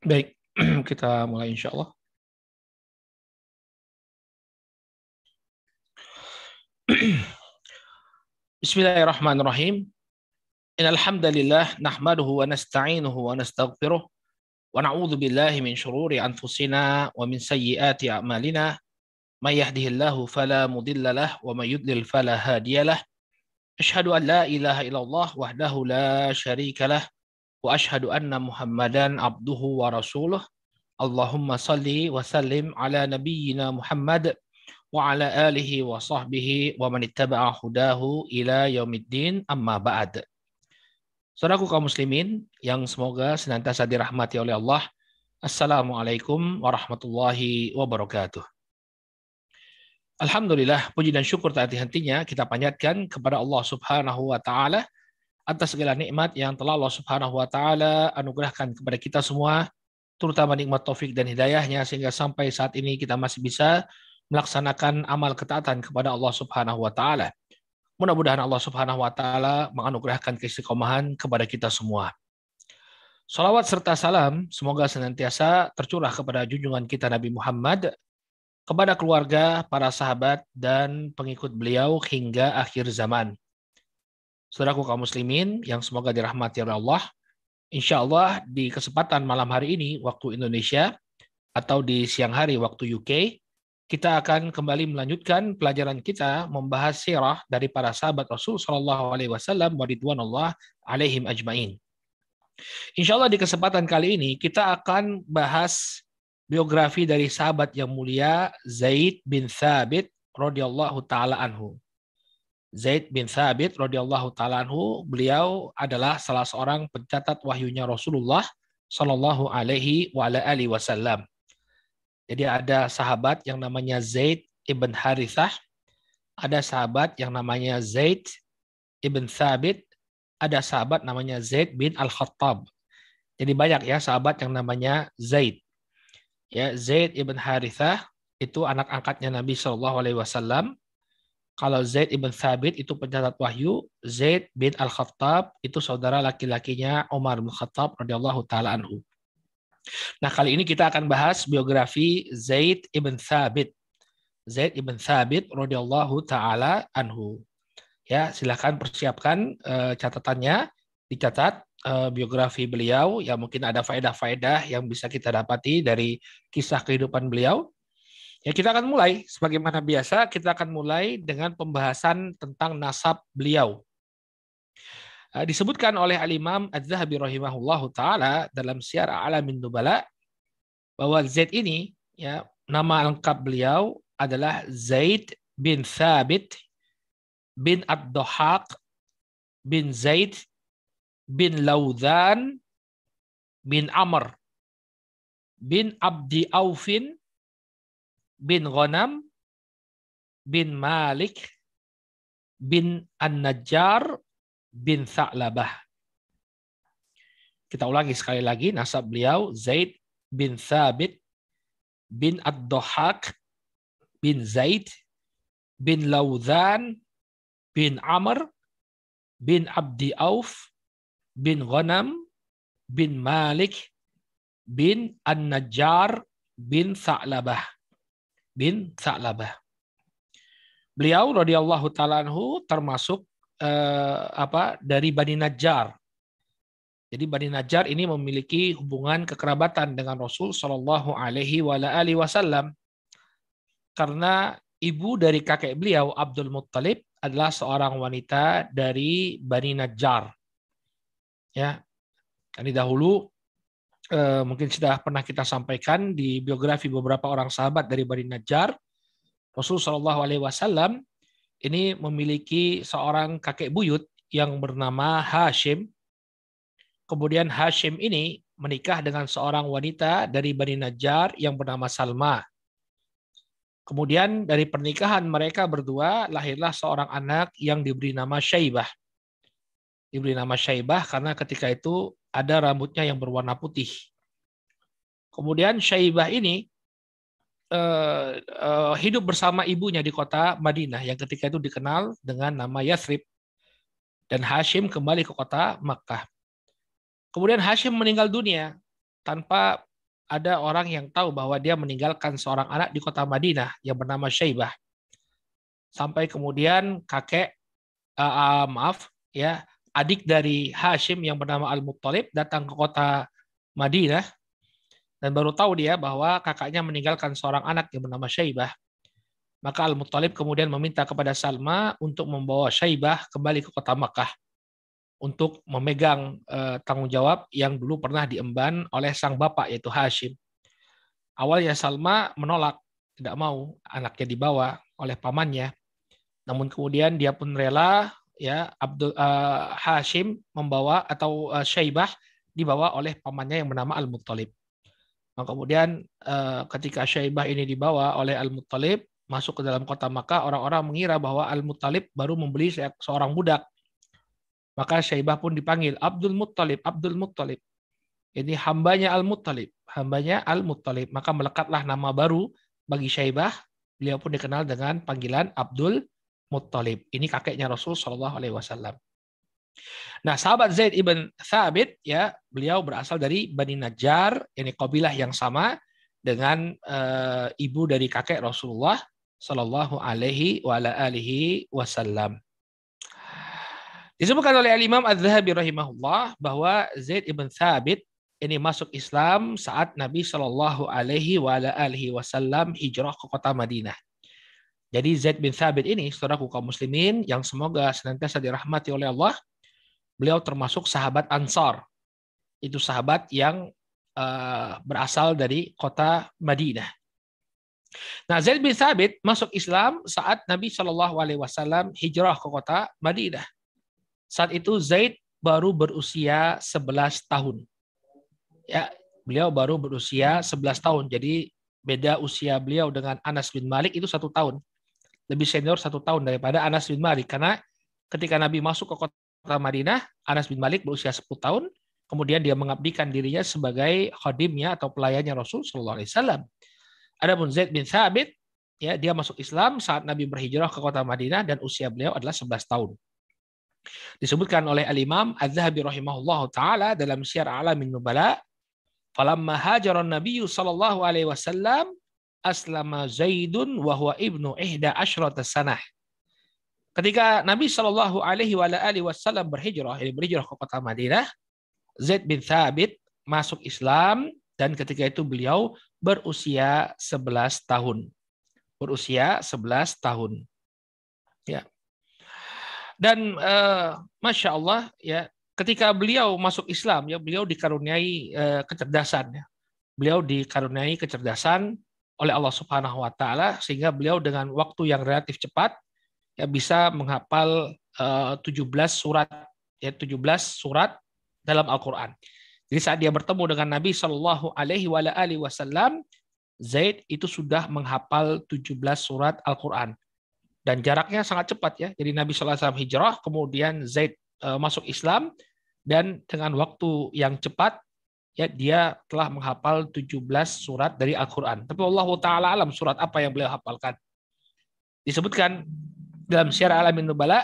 Baik, kita mulai insya Allah. Bismillahirrahmanirrahim. Innal hamdalillah nahmaduhu wa nasta'inuhu wa nastaghfiruh wa na'udzu billahi min shururi anfusina wa min sayyiati a'malina. May yahdihillahu fala mudilla lah wa may yudlil fala hadiyalah. Ashhadu an la ilaha illallah wahdahu la syarika lah wa ashadu anna Muhammadan abduhu wa rasuluh. Allahumma salli wa sallim ala nabiyyina Muhammad wa ala alihi wa sahbihi wa man ittaba'a hudahu ila yaumiddin amma ba'd. Saudaraku kaum muslimin yang semoga senantiasa dirahmati oleh Allah. Assalamualaikum warahmatullahi wabarakatuh. Alhamdulillah, puji dan syukur tak henti-hentinya kita panjatkan kepada Allah Subhanahu wa taala atas segala nikmat yang telah Allah Subhanahu wa taala anugerahkan kepada kita semua, terutama nikmat taufik dan hidayahnya sehingga sampai saat ini kita masih bisa melaksanakan amal ketaatan kepada Allah Subhanahu wa taala. Mudah-mudahan Allah Subhanahu wa taala menganugerahkan keistiqomahan kepada kita semua. Salawat serta salam semoga senantiasa tercurah kepada junjungan kita Nabi Muhammad, kepada keluarga, para sahabat, dan pengikut beliau hingga akhir zaman. Saudaraku kaum muslimin yang semoga dirahmati oleh Allah, insya Allah di kesempatan malam hari ini waktu Indonesia atau di siang hari waktu UK, kita akan kembali melanjutkan pelajaran kita membahas sirah dari para sahabat Rasul Shallallahu Alaihi Wasallam Allah alaihim ajmain. Insya Allah di kesempatan kali ini kita akan bahas biografi dari sahabat yang mulia Zaid bin Thabit radhiyallahu taala anhu. Zaid bin Thabit radhiyallahu taala beliau adalah salah seorang pencatat wahyunya Rasulullah Shallallahu alaihi wa alihi wasallam. Jadi ada sahabat yang namanya Zaid ibn Harithah, ada sahabat yang namanya Zaid ibn Thabit, ada sahabat namanya Zaid bin Al-Khattab. Jadi banyak ya sahabat yang namanya Zaid. Ya, Zaid ibn Harithah itu anak angkatnya Nabi Shallallahu alaihi wasallam kalau Zaid ibn Thabit itu pencatat wahyu, Zaid bin Al-Khattab itu saudara laki-lakinya Umar bin Khattab radhiyallahu taala anhu. Nah, kali ini kita akan bahas biografi Zaid ibn Thabit. Zaid ibn Thabit radhiyallahu taala anhu. Ya, silakan persiapkan uh, catatannya, dicatat uh, biografi beliau ya mungkin ada faedah-faedah yang bisa kita dapati dari kisah kehidupan beliau Ya, kita akan mulai sebagaimana biasa kita akan mulai dengan pembahasan tentang nasab beliau. Eh, disebutkan oleh Al-Imam Az-Zahabi rahimahullahu taala dalam Syiar Alamin Nubala bahwa Zaid ini ya nama lengkap beliau adalah Zaid bin Thabit bin Ad-Dhahaq bin Zaid bin Laudhan bin Amr bin Abdi Aufin bin Ghanam bin Malik bin An-Najjar bin Tha'labah. Kita ulangi sekali lagi nasab beliau Zaid bin Thabit bin Ad-Dohak bin Zaid bin Laudhan bin Amr bin Abdi Auf bin Ghanam bin Malik bin An-Najjar bin Tha'labah bin Sa'labah. Beliau radhiyallahu taala anhu termasuk eh, apa dari Bani Najjar. Jadi Bani Najjar ini memiliki hubungan kekerabatan dengan Rasul Shallallahu alaihi wasallam karena ibu dari kakek beliau Abdul Muttalib adalah seorang wanita dari Bani Najjar. Ya. Ini dahulu eh, mungkin sudah pernah kita sampaikan di biografi beberapa orang sahabat dari Bani Najjar, Rasulullah Shallallahu Alaihi Wasallam ini memiliki seorang kakek buyut yang bernama Hashim. Kemudian Hashim ini menikah dengan seorang wanita dari Bani Najjar yang bernama Salma. Kemudian dari pernikahan mereka berdua lahirlah seorang anak yang diberi nama Syaibah. Diberi nama Syaibah karena ketika itu ada rambutnya yang berwarna putih. Kemudian Syaibah ini uh, uh, hidup bersama ibunya di kota Madinah yang ketika itu dikenal dengan nama Yathrib. Dan Hashim kembali ke kota Makkah. Kemudian Hashim meninggal dunia tanpa ada orang yang tahu bahwa dia meninggalkan seorang anak di kota Madinah yang bernama Syaibah. Sampai kemudian kakek uh, uh, maaf ya adik dari Hashim yang bernama Al-Muttalib datang ke kota Madinah dan baru tahu dia bahwa kakaknya meninggalkan seorang anak yang bernama Syaibah. Maka Al-Muttalib kemudian meminta kepada Salma untuk membawa Syaibah kembali ke kota Makkah untuk memegang uh, tanggung jawab yang dulu pernah diemban oleh sang bapak yaitu Hashim. Awalnya Salma menolak, tidak mau anaknya dibawa oleh pamannya. Namun kemudian dia pun rela ya Abdul uh, Hashim membawa atau uh, Syaibah dibawa oleh pamannya yang bernama Al-Muttalib. Nah, kemudian uh, ketika Syaibah ini dibawa oleh Al-Muttalib masuk ke dalam kota Makkah, orang-orang mengira bahwa Al-Muttalib baru membeli seorang budak. Maka Syaibah pun dipanggil Abdul Muttalib, Abdul Muttalib. Ini hambanya Al-Muttalib, hambanya Al-Muttalib. Maka melekatlah nama baru bagi Syaibah. Beliau pun dikenal dengan panggilan Abdul Muttalib. Ini kakeknya Rasul Shallallahu Alaihi Wasallam. Nah, sahabat Zaid ibn Thabit ya, beliau berasal dari Bani Najjar, ini kabilah yang sama dengan uh, ibu dari kakek Rasulullah Shallallahu Alaihi Wasallam. Disebutkan oleh Imam Az-Zahabi rahimahullah bahwa Zaid ibn Thabit ini masuk Islam saat Nabi Shallallahu Alaihi Wasallam hijrah ke kota Madinah. Jadi Zaid bin Thabit ini, saudaraku kaum muslimin, yang semoga senantiasa dirahmati oleh Allah, beliau termasuk sahabat Ansar. Itu sahabat yang uh, berasal dari kota Madinah. Nah, Zaid bin Thabit masuk Islam saat Nabi Shallallahu Alaihi Wasallam hijrah ke kota Madinah. Saat itu Zaid baru berusia 11 tahun. Ya, beliau baru berusia 11 tahun. Jadi beda usia beliau dengan Anas bin Malik itu satu tahun lebih senior satu tahun daripada Anas bin Malik karena ketika Nabi masuk ke kota Madinah Anas bin Malik berusia 10 tahun kemudian dia mengabdikan dirinya sebagai khadimnya atau pelayannya Rasul Shallallahu Alaihi Wasallam. Adapun Zaid bin Thabit ya dia masuk Islam saat Nabi berhijrah ke kota Madinah dan usia beliau adalah 11 tahun. Disebutkan oleh Al-Imam Az-Zahabi rahimahullah taala dalam Syiar Alamin Nubala, "Falamma hajaran Nabi sallallahu alaihi wasallam aslama Zaidun wa huwa ibnu ihda asyrata sanah. Ketika Nabi Shallallahu alaihi wasallam berhijrah, ini berhijrah ke kota Madinah, Zaid bin Thabit masuk Islam dan ketika itu beliau berusia 11 tahun. Berusia 11 tahun. Ya. Dan uh, masya Allah ya ketika beliau masuk Islam ya beliau dikaruniai uh, kecerdasan ya. Beliau dikaruniai kecerdasan oleh Allah Subhanahu wa taala sehingga beliau dengan waktu yang relatif cepat ya bisa menghafal uh, 17 surat ya 17 surat dalam Al-Qur'an. Jadi saat dia bertemu dengan Nabi Shallallahu alaihi wasallam Zaid itu sudah menghafal 17 surat Al-Qur'an. Dan jaraknya sangat cepat ya. Jadi Nabi Shallallahu alaihi wasallam hijrah, kemudian Zaid uh, masuk Islam dan dengan waktu yang cepat ya dia telah menghafal 17 surat dari Al-Qur'an. Tapi Allah taala alam surat apa yang beliau hafalkan. Disebutkan dalam Syiar Alamin Nubala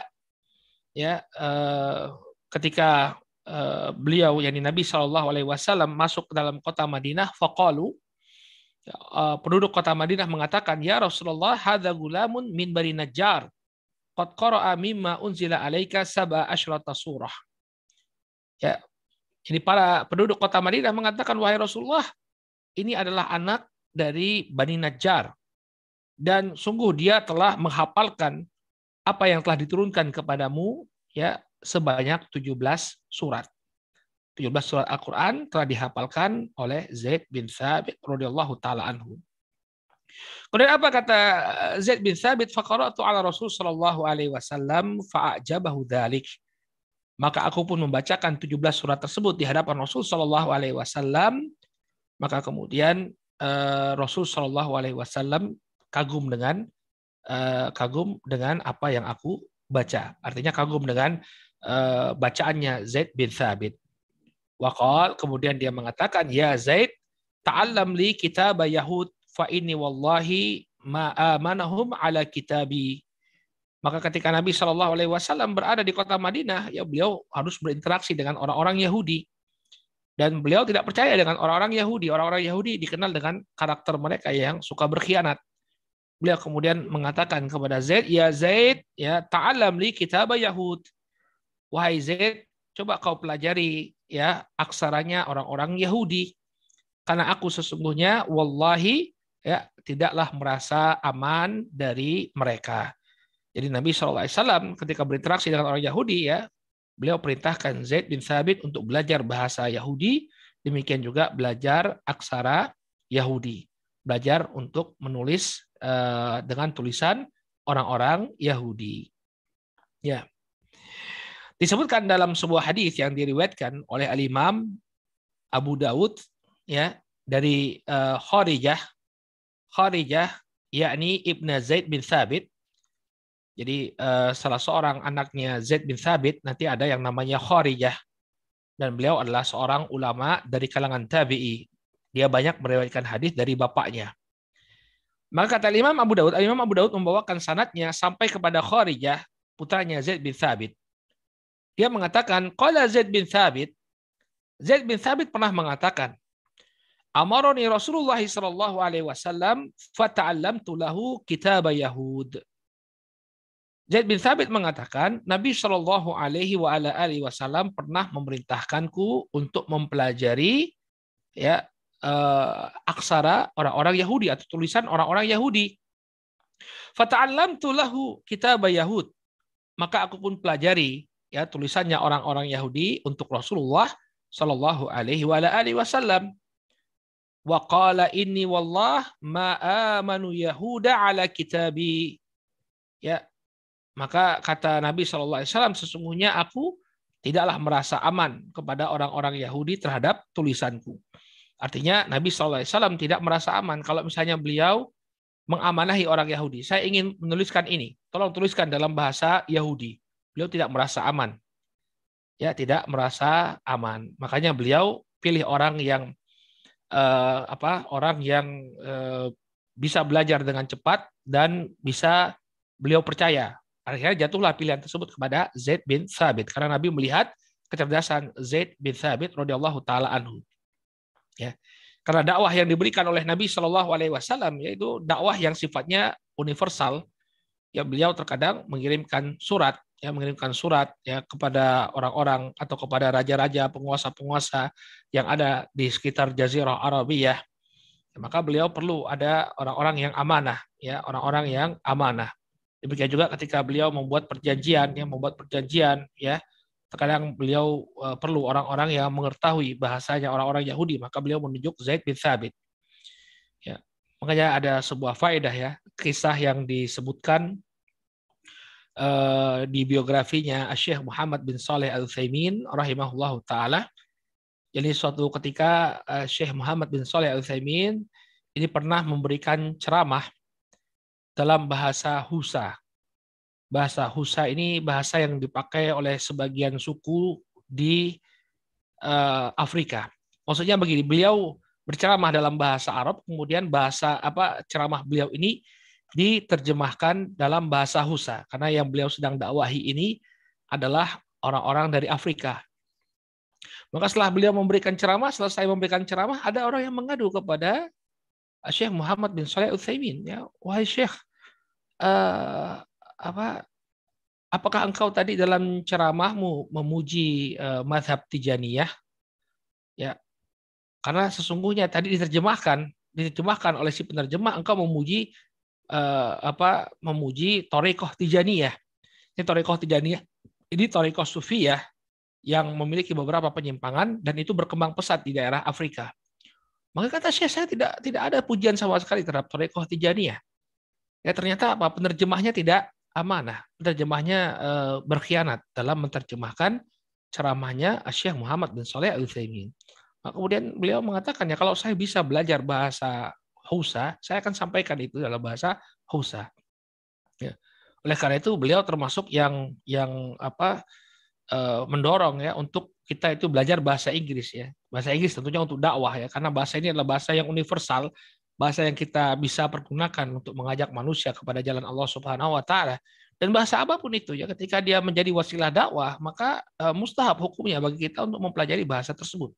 ya eh, ketika eh, beliau yakni Nabi Shallallahu alaihi wasallam masuk ke dalam kota Madinah faqalu eh, penduduk kota Madinah mengatakan ya Rasulullah hadza gulamun min Bani Najjar qad qara'a mimma unzila alaika sab'a asyrata surah. Ya, ini para penduduk kota Madinah mengatakan, wahai Rasulullah, ini adalah anak dari Bani Najjar. Dan sungguh dia telah menghafalkan apa yang telah diturunkan kepadamu ya sebanyak 17 surat. 17 surat Al-Quran telah dihafalkan oleh Zaid bin Thabit radhiyallahu taala anhu. Kemudian apa kata Zaid bin Thabit? Faqara'tu ala Rasul sallallahu alaihi wasallam fa'ajabahu dzalik. Maka aku pun membacakan 17 surat tersebut di hadapan Rasul Shallallahu Alaihi Wasallam. Maka kemudian uh, Rasul Shallallahu Alaihi Wasallam kagum dengan uh, kagum dengan apa yang aku baca. Artinya kagum dengan uh, bacaannya Zaid bin Thabit. Waqal kemudian dia mengatakan, ya Zaid, ta'allam li kitab Yahud fa inni wallahi ma ala kitabi maka ketika Nabi Shallallahu Alaihi Wasallam berada di kota Madinah, ya beliau harus berinteraksi dengan orang-orang Yahudi. Dan beliau tidak percaya dengan orang-orang Yahudi. Orang-orang Yahudi dikenal dengan karakter mereka yang suka berkhianat. Beliau kemudian mengatakan kepada Zaid, "Ya Zaid, ya ta'allam li kitab Yahud." Wahai Zaid, coba kau pelajari ya aksaranya orang-orang Yahudi. Karena aku sesungguhnya wallahi ya tidaklah merasa aman dari mereka. Jadi Nabi SAW ketika berinteraksi dengan orang Yahudi ya beliau perintahkan Zaid bin Thabit untuk belajar bahasa Yahudi, demikian juga belajar aksara Yahudi, belajar untuk menulis uh, dengan tulisan orang-orang Yahudi. Ya. Disebutkan dalam sebuah hadis yang diriwayatkan oleh Al Imam Abu Daud ya dari uh, Kharijah Kharijah yakni Ibnu Zaid bin Thabit jadi uh, salah seorang anaknya Zaid bin Thabit nanti ada yang namanya Kharijah dan beliau adalah seorang ulama dari kalangan tabi'i. Dia banyak meriwayatkan hadis dari bapaknya. Maka kata Imam Abu Daud, Imam Abu Daud membawakan sanatnya sampai kepada Kharijah, putranya Zaid bin Thabit. Dia mengatakan, qala Zaid bin Thabit, Zaid bin Thabit pernah mengatakan, Amaroni Rasulullah sallallahu alaihi wasallam fata'allamtu lahu kitab Yahud. Zaid bin Thabit mengatakan, Nabi Shallallahu Alaihi Wasallam pernah memerintahkanku untuk mempelajari ya uh, aksara orang-orang Yahudi atau tulisan orang-orang Yahudi. Fata'allamtu lahu kitab Yahud. Maka aku pun pelajari ya tulisannya orang-orang Yahudi untuk Rasulullah Shallallahu Alaihi Wasallam. Wa qala inni wallah ma amanu Yahuda ala kitabi. Ya, maka kata Nabi Shallallahu Alaihi Wasallam sesungguhnya aku tidaklah merasa aman kepada orang-orang Yahudi terhadap tulisanku. Artinya Nabi Wasallam tidak merasa aman kalau misalnya beliau mengamanahi orang Yahudi. Saya ingin menuliskan ini, tolong tuliskan dalam bahasa Yahudi. Beliau tidak merasa aman, ya tidak merasa aman. Makanya beliau pilih orang yang eh, apa? Orang yang eh, bisa belajar dengan cepat dan bisa beliau percaya Akhirnya jatuhlah pilihan tersebut kepada Zaid bin Thabit karena Nabi melihat kecerdasan Zaid bin Thabit radhiyallahu taala anhu. Ya. Karena dakwah yang diberikan oleh Nabi Shallallahu alaihi wasallam yaitu dakwah yang sifatnya universal. Ya beliau terkadang mengirimkan surat ya mengirimkan surat ya kepada orang-orang atau kepada raja-raja, penguasa-penguasa yang ada di sekitar Jazirah Arabiyah. Ya, maka beliau perlu ada orang-orang yang amanah, ya orang-orang yang amanah. Demikian juga ketika beliau membuat perjanjian, ya membuat perjanjian, ya terkadang beliau uh, perlu orang-orang yang mengetahui bahasanya orang-orang Yahudi, maka beliau menunjuk Zaid bin Thabit. Ya, makanya ada sebuah faedah ya, kisah yang disebutkan uh, di biografinya Syekh Muhammad bin Saleh Al Utsaimin rahimahullah taala. Jadi suatu ketika uh, Syekh Muhammad bin Saleh Al Utsaimin ini pernah memberikan ceramah dalam bahasa Husa. Bahasa Husa ini bahasa yang dipakai oleh sebagian suku di uh, Afrika. Maksudnya begini, beliau berceramah dalam bahasa Arab, kemudian bahasa apa ceramah beliau ini diterjemahkan dalam bahasa Husa karena yang beliau sedang dakwahi ini adalah orang-orang dari Afrika. Maka setelah beliau memberikan ceramah, selesai memberikan ceramah, ada orang yang mengadu kepada Syekh Muhammad bin Saleh Utsaimin ya wahai Syekh uh, apa apakah engkau tadi dalam ceramahmu memuji uh, mazhab Tijaniyah? Ya karena sesungguhnya tadi diterjemahkan diterjemahkan oleh si penerjemah engkau memuji uh, apa memuji Torekoh Tijaniyah. Ini Torekoh Tijaniyah ini Torekoh ya yang memiliki beberapa penyimpangan dan itu berkembang pesat di daerah Afrika. Maka kata Syekh saya tidak tidak ada pujian sama sekali terhadap Torekoh Tijaniyah. Ya ternyata apa penerjemahnya tidak amanah, penerjemahnya e, berkhianat dalam menerjemahkan ceramahnya Syekh Muhammad bin Saleh Al Utsaimin. Nah, kemudian beliau mengatakan ya kalau saya bisa belajar bahasa Hausa, saya akan sampaikan itu dalam bahasa Hausa. Ya. Oleh karena itu beliau termasuk yang yang apa e, mendorong ya untuk kita itu belajar bahasa Inggris ya. Bahasa Inggris tentunya untuk dakwah ya, karena bahasa ini adalah bahasa yang universal, bahasa yang kita bisa pergunakan untuk mengajak manusia kepada jalan Allah Subhanahu wa taala. Dan bahasa apa pun itu ya, ketika dia menjadi wasilah dakwah, maka uh, mustahab hukumnya bagi kita untuk mempelajari bahasa tersebut.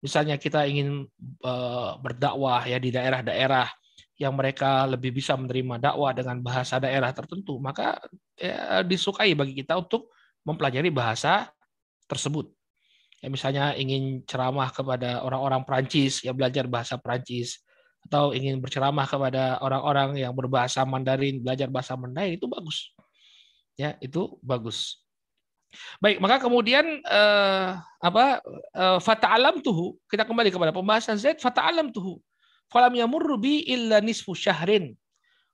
Misalnya kita ingin uh, berdakwah ya di daerah-daerah yang mereka lebih bisa menerima dakwah dengan bahasa daerah tertentu, maka ya, disukai bagi kita untuk mempelajari bahasa tersebut. Ya, misalnya ingin ceramah kepada orang-orang Perancis, ya belajar bahasa Perancis, atau ingin berceramah kepada orang-orang yang berbahasa Mandarin, belajar bahasa Mandarin itu bagus. Ya, itu bagus. Baik, maka kemudian eh, apa eh, fata'alam tuhu kita kembali kepada pembahasan Zaid fata'alam tuhu falam yamurru bi illa nisfu syahrin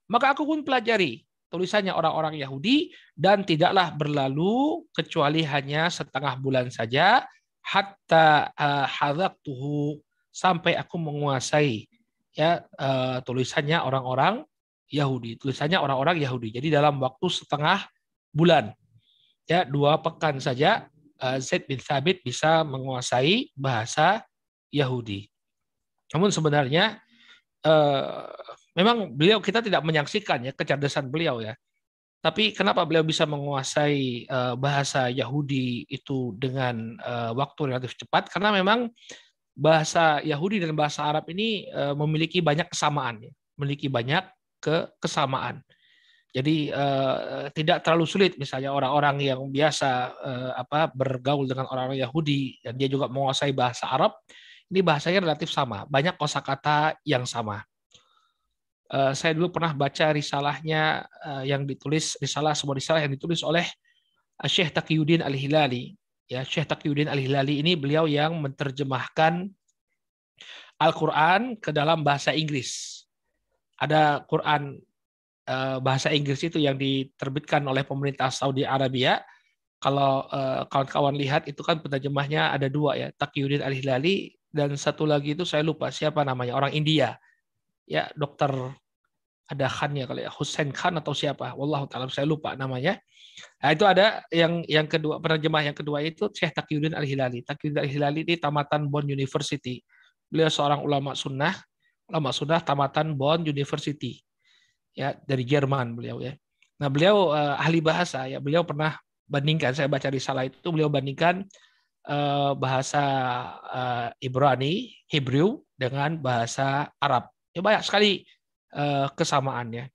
maka aku pun pelajari tulisannya orang-orang Yahudi dan tidaklah berlalu kecuali hanya setengah bulan saja hatta uh, tuhu sampai aku menguasai ya uh, tulisannya orang-orang Yahudi tulisannya orang-orang Yahudi jadi dalam waktu setengah bulan ya dua pekan saja uh, Zaid bin Thabit bisa menguasai bahasa Yahudi. Namun sebenarnya uh, memang beliau kita tidak menyaksikan ya kecerdasan beliau ya. Tapi kenapa beliau bisa menguasai bahasa Yahudi itu dengan uh, waktu relatif cepat? Karena memang bahasa Yahudi dan bahasa Arab ini uh, memiliki banyak kesamaan, ya. memiliki banyak ke kesamaan. Jadi uh, tidak terlalu sulit misalnya orang-orang yang biasa uh, apa bergaul dengan orang-orang Yahudi dan dia juga menguasai bahasa Arab, ini bahasanya relatif sama, banyak kosakata yang sama. Saya dulu pernah baca risalahnya yang ditulis risalah sebuah risalah yang ditulis oleh Syekh Taqiyuddin Al-Hilali. Ya, Syekh Taqiyuddin Al-Hilali ini beliau yang menerjemahkan Al-Qur'an ke dalam bahasa Inggris. Ada Quran Eh, bahasa Inggris itu yang diterbitkan oleh pemerintah Saudi Arabia. Kalau eh, kawan-kawan lihat itu kan penerjemahnya ada dua ya, Taqiyuddin Al-Hilali dan satu lagi itu saya lupa siapa namanya, orang India. Ya, dokter ada Khan ya kali ya, Hussein Khan atau siapa, wallahu taala saya lupa namanya. Nah, itu ada yang yang kedua penerjemah yang kedua itu Syekh Taqiyuddin Al-Hilali. Taqiyuddin Al-Hilali di tamatan Bonn University. Beliau seorang ulama sunnah, ulama sunnah tamatan Bonn University ya dari Jerman beliau ya. Nah beliau uh, ahli bahasa ya beliau pernah bandingkan saya baca risalah itu beliau bandingkan uh, bahasa uh, Ibrani Hebrew dengan bahasa Arab. Ya banyak sekali uh, kesamaannya.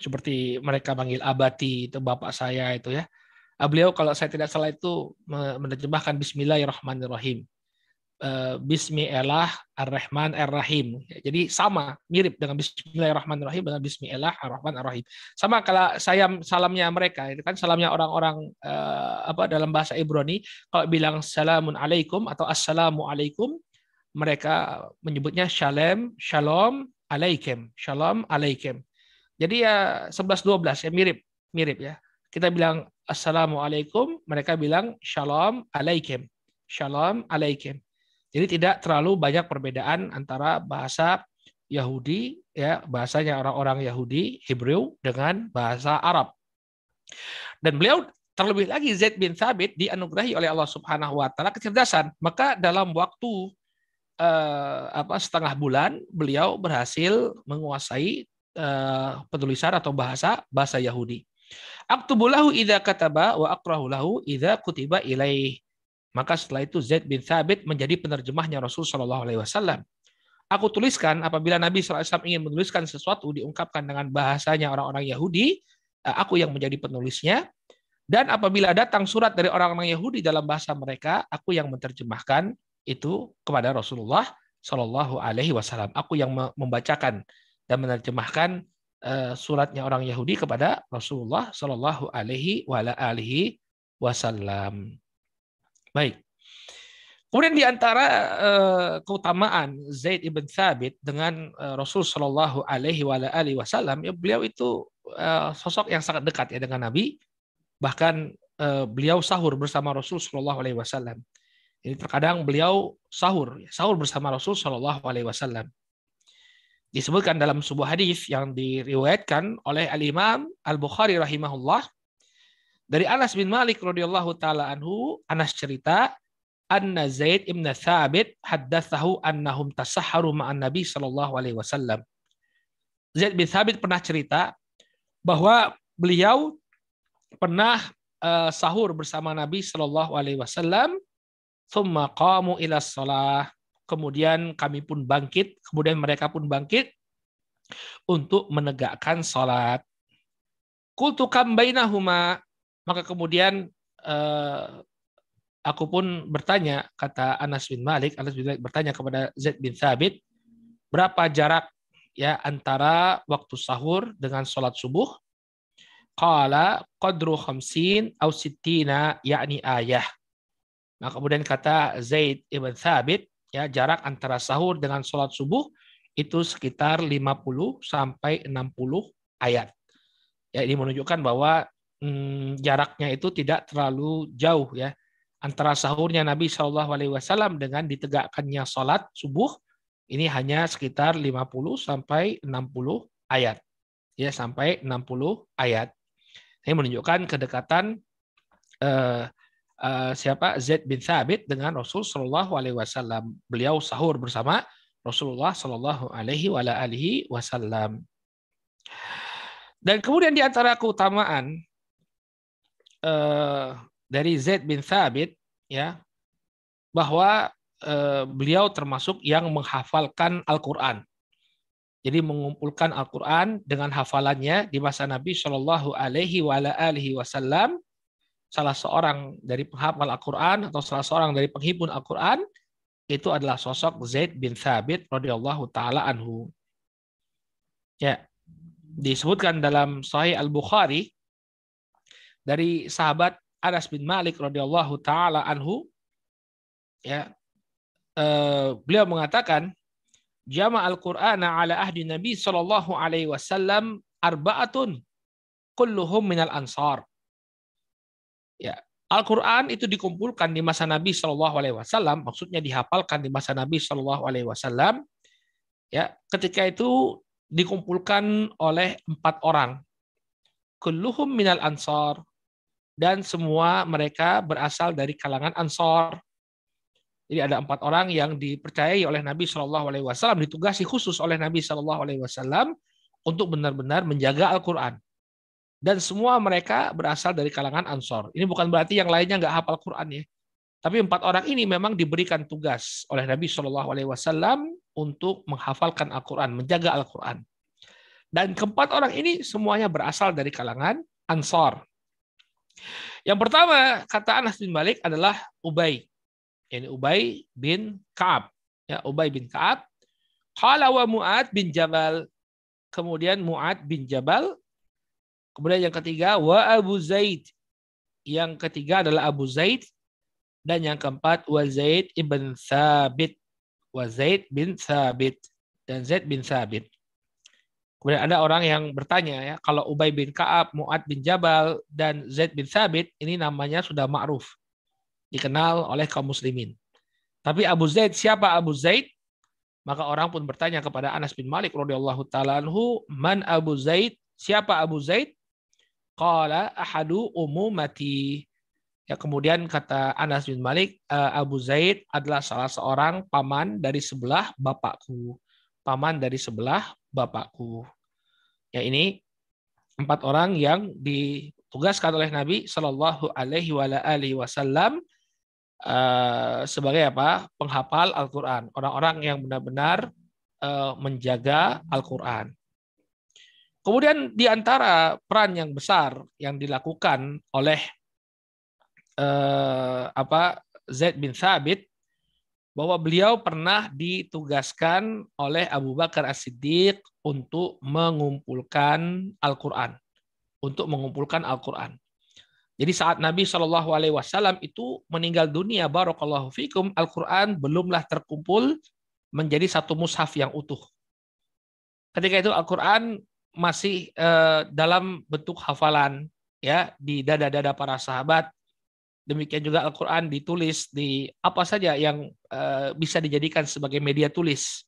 Seperti mereka manggil abati itu bapak saya itu ya. Beliau kalau saya tidak salah itu menerjemahkan Bismillahirrahmanirrahim. Eh, Bismillah Ar-Rahman Ar-Rahim. Jadi sama, mirip dengan Bismillahirrahmanirrahim dengan Bismillah Ar-Rahman Ar-Rahim. Sama kalau saya salamnya mereka, itu kan salamnya orang-orang uh, apa dalam bahasa Ibrani, kalau bilang salamun alaikum atau assalamu alaikum, mereka menyebutnya shalom, shalom alaikum, shalom alaikum. Jadi ya 11 12 ya mirip, mirip ya. Kita bilang assalamualaikum, mereka bilang shalom alaikum. Shalom alaikum. Jadi tidak terlalu banyak perbedaan antara bahasa Yahudi ya bahasanya orang-orang Yahudi Hebrew dengan bahasa Arab. Dan beliau terlebih lagi Zaid bin Thabit dianugerahi oleh Allah Subhanahu wa taala kecerdasan. Maka dalam waktu eh, apa setengah bulan beliau berhasil menguasai eh, penulisan atau bahasa bahasa Yahudi. Aktubulahu idza kataba wa aqrahu lahu idza kutiba ilaih. Maka setelah itu Zaid bin Thabit menjadi penerjemahnya Rasul Shallallahu Alaihi Wasallam. Aku tuliskan apabila Nabi SAW ingin menuliskan sesuatu diungkapkan dengan bahasanya orang-orang Yahudi, eh, aku yang menjadi penulisnya. Dan apabila datang surat dari orang-orang Yahudi dalam bahasa mereka, aku yang menerjemahkan itu kepada Rasulullah Shallallahu Alaihi Wasallam. Aku yang membacakan dan menerjemahkan eh, suratnya orang Yahudi kepada Rasulullah Shallallahu Alaihi Wasallam. Baik. Kemudian di antara uh, keutamaan Zaid ibn Thabit dengan uh, Rasul Shallallahu Alaihi Wasallam, ya beliau itu sosok yang sangat dekat ya dengan Nabi. Bahkan beliau sahur bersama Rasul Shallallahu Alaihi Wasallam. Jadi terkadang beliau sahur, sahur bersama Rasul Shallallahu Alaihi Wasallam. Disebutkan dalam sebuah hadis yang diriwayatkan oleh Al Imam Al Bukhari rahimahullah dari Anas bin Malik radhiyallahu taala anhu, Anas cerita, anna Zaid ibn Thabit haddatsahu annahum tasahharu ma'an Nabi sallallahu alaihi wasallam. Zaid bin Thabit pernah cerita bahwa beliau pernah uh, sahur bersama Nabi sallallahu alaihi wasallam, thumma qamu ila shalah. Kemudian kami pun bangkit, kemudian mereka pun bangkit untuk menegakkan salat. Kultu kam bainahuma, maka kemudian eh, aku pun bertanya, kata Anas bin Malik, Anas bin Malik bertanya kepada Zaid bin Thabit, berapa jarak ya antara waktu sahur dengan sholat subuh? Qala qadru khamsin au sittina yakni ayah. Nah, kemudian kata Zaid ibn Thabit, ya jarak antara sahur dengan sholat subuh itu sekitar 50 sampai 60 ayat. Ya, ini menunjukkan bahwa hmm, jaraknya itu tidak terlalu jauh ya antara sahurnya Nabi Shallallahu Alaihi Wasallam dengan ditegakkannya sholat subuh ini hanya sekitar 50 sampai 60 ayat ya sampai 60 ayat. Ini menunjukkan kedekatan eh, uh, siapa Zaid bin Thabit dengan Rasul Shallallahu Alaihi Wasallam. Beliau sahur bersama Rasulullah Shallallahu Alaihi Wasallam. Dan kemudian di antara keutamaan uh, dari Zaid bin Thabit ya bahwa uh, beliau termasuk yang menghafalkan Al-Qur'an. Jadi mengumpulkan Al-Qur'an dengan hafalannya di masa Nabi Shallallahu alaihi wasallam salah seorang dari penghafal Al-Quran atau salah seorang dari penghimpun Al-Quran itu adalah sosok Zaid bin Thabit radhiyallahu taala anhu. Ya. Disebutkan dalam Sahih Al-Bukhari dari sahabat Anas bin Malik radhiyallahu taala anhu ya. Eh, beliau mengatakan jama' al-Qur'ana ala ahdi Nabi sallallahu alaihi wasallam arba'atun kulluhum minal ansar Ya, Al-Quran itu dikumpulkan di masa Nabi Shallallahu Alaihi Wasallam, maksudnya dihafalkan di masa Nabi Shallallahu Alaihi Wasallam. Ya, ketika itu dikumpulkan oleh empat orang, kulluhum minal ansor, dan semua mereka berasal dari kalangan ansor. Jadi ada empat orang yang dipercayai oleh Nabi Shallallahu Alaihi Wasallam, ditugasi khusus oleh Nabi Shallallahu Alaihi Wasallam untuk benar-benar menjaga Al-Quran dan semua mereka berasal dari kalangan Ansor. Ini bukan berarti yang lainnya nggak hafal Quran ya. Tapi empat orang ini memang diberikan tugas oleh Nabi Shallallahu Alaihi Wasallam untuk menghafalkan Al-Quran, menjaga Al-Quran. Dan keempat orang ini semuanya berasal dari kalangan Ansor. Yang pertama kata Anas bin Malik adalah Ubay. Ini Ubay bin Kaab. Ya, Ubay bin Kaab. Qala wa Mu'ad bin Jabal. Kemudian Mu'ad bin Jabal Kemudian yang ketiga wa Abu Zaid. Yang ketiga adalah Abu Zaid dan yang keempat wa Zaid ibn Thabit. Wa Zaid bin Thabit dan Zaid bin Thabit. Kemudian ada orang yang bertanya ya, kalau Ubay bin Ka'ab, Mu'ad bin Jabal dan Zaid bin Thabit ini namanya sudah ma'ruf. Dikenal oleh kaum muslimin. Tapi Abu Zaid siapa Abu Zaid? Maka orang pun bertanya kepada Anas bin Malik radhiyallahu taala anhu, "Man Abu Zaid? Siapa Abu Zaid?" Qala ahadu umumati. Ya, kemudian kata Anas bin Malik, eh, Abu Zaid adalah salah seorang paman dari sebelah bapakku. Paman dari sebelah bapakku. Ya ini empat orang yang ditugaskan oleh Nabi Shallallahu Alaihi Wasallam eh, sebagai apa penghafal Al-Quran. Orang-orang yang benar-benar eh, menjaga Al-Quran. Kemudian di antara peran yang besar yang dilakukan oleh eh, apa Zaid bin Thabit bahwa beliau pernah ditugaskan oleh Abu Bakar As-Siddiq untuk mengumpulkan Al-Qur'an, untuk mengumpulkan Al-Qur'an. Jadi saat Nabi Shallallahu alaihi wasallam itu meninggal dunia barakallahu fikum Al-Qur'an belumlah terkumpul menjadi satu mushaf yang utuh. Ketika itu Al-Qur'an masih uh, dalam bentuk hafalan ya di dada-dada para sahabat. Demikian juga Al-Qur'an ditulis di apa saja yang uh, bisa dijadikan sebagai media tulis.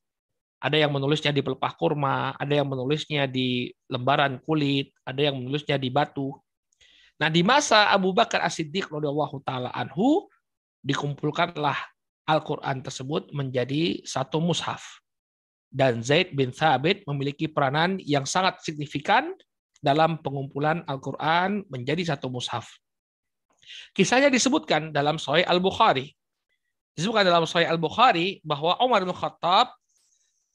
Ada yang menulisnya di pelepah kurma, ada yang menulisnya di lembaran kulit, ada yang menulisnya di batu. Nah, di masa Abu Bakar As-Siddiq radhiyallahu taala anhu dikumpulkanlah Al-Qur'an tersebut menjadi satu mushaf dan Zaid bin Thabit memiliki peranan yang sangat signifikan dalam pengumpulan Al-Quran menjadi satu mushaf. Kisahnya disebutkan dalam Sahih Al-Bukhari. Disebutkan dalam Sahih Al-Bukhari bahwa Umar bin Khattab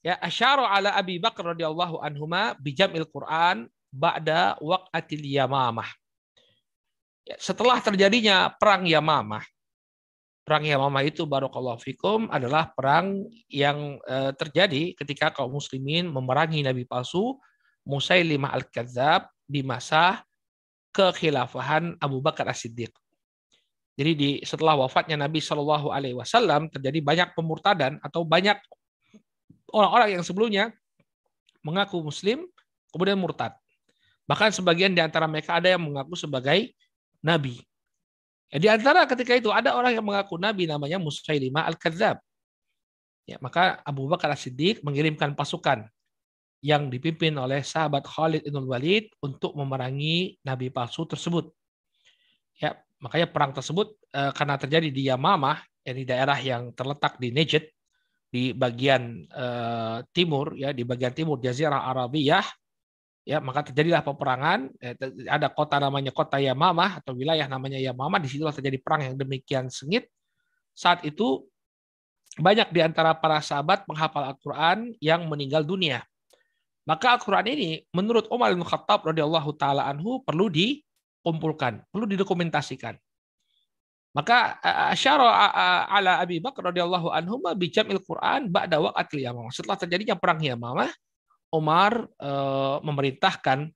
ya asyara ala Abi Bakar radhiyallahu anhuma bijamil Quran ba'da waqatil Yamamah. Ya, setelah terjadinya perang Yamamah, perang Yamamah itu barakallahu fikum adalah perang yang uh, terjadi ketika kaum muslimin memerangi nabi palsu Musailimah al-Kadzab di masa kekhilafahan Abu Bakar As-Siddiq. Jadi di setelah wafatnya Nabi Shallallahu Alaihi Wasallam terjadi banyak pemurtadan atau banyak orang-orang yang sebelumnya mengaku Muslim kemudian murtad. Bahkan sebagian di antara mereka ada yang mengaku sebagai nabi. Ya, di antara ketika itu ada orang yang mengaku nabi namanya Musailimah al-Kadzab. Ya, maka Abu Bakar As-Siddiq mengirimkan pasukan yang dipimpin oleh sahabat Khalid bin Walid untuk memerangi nabi palsu tersebut. Ya, makanya perang tersebut eh, karena terjadi di Yamamah, di daerah yang terletak di Najd di bagian eh, timur ya, di bagian timur Jazirah Arabiyah ya maka terjadilah peperangan eh, ada kota namanya kota Yamamah atau wilayah namanya Yamamah di situlah terjadi perang yang demikian sengit. Saat itu banyak di antara para sahabat penghafal Al-Quran yang meninggal dunia. Maka Al-Quran ini menurut Umar bin Khattab radhiyallahu taala anhu perlu dikumpulkan perlu didokumentasikan. Maka asyara ala Abi Bakar radhiyallahu anhu bi jam'il Quran ba'da waqatil Yamamah. Setelah terjadinya perang Yamamah Umar uh, memerintahkan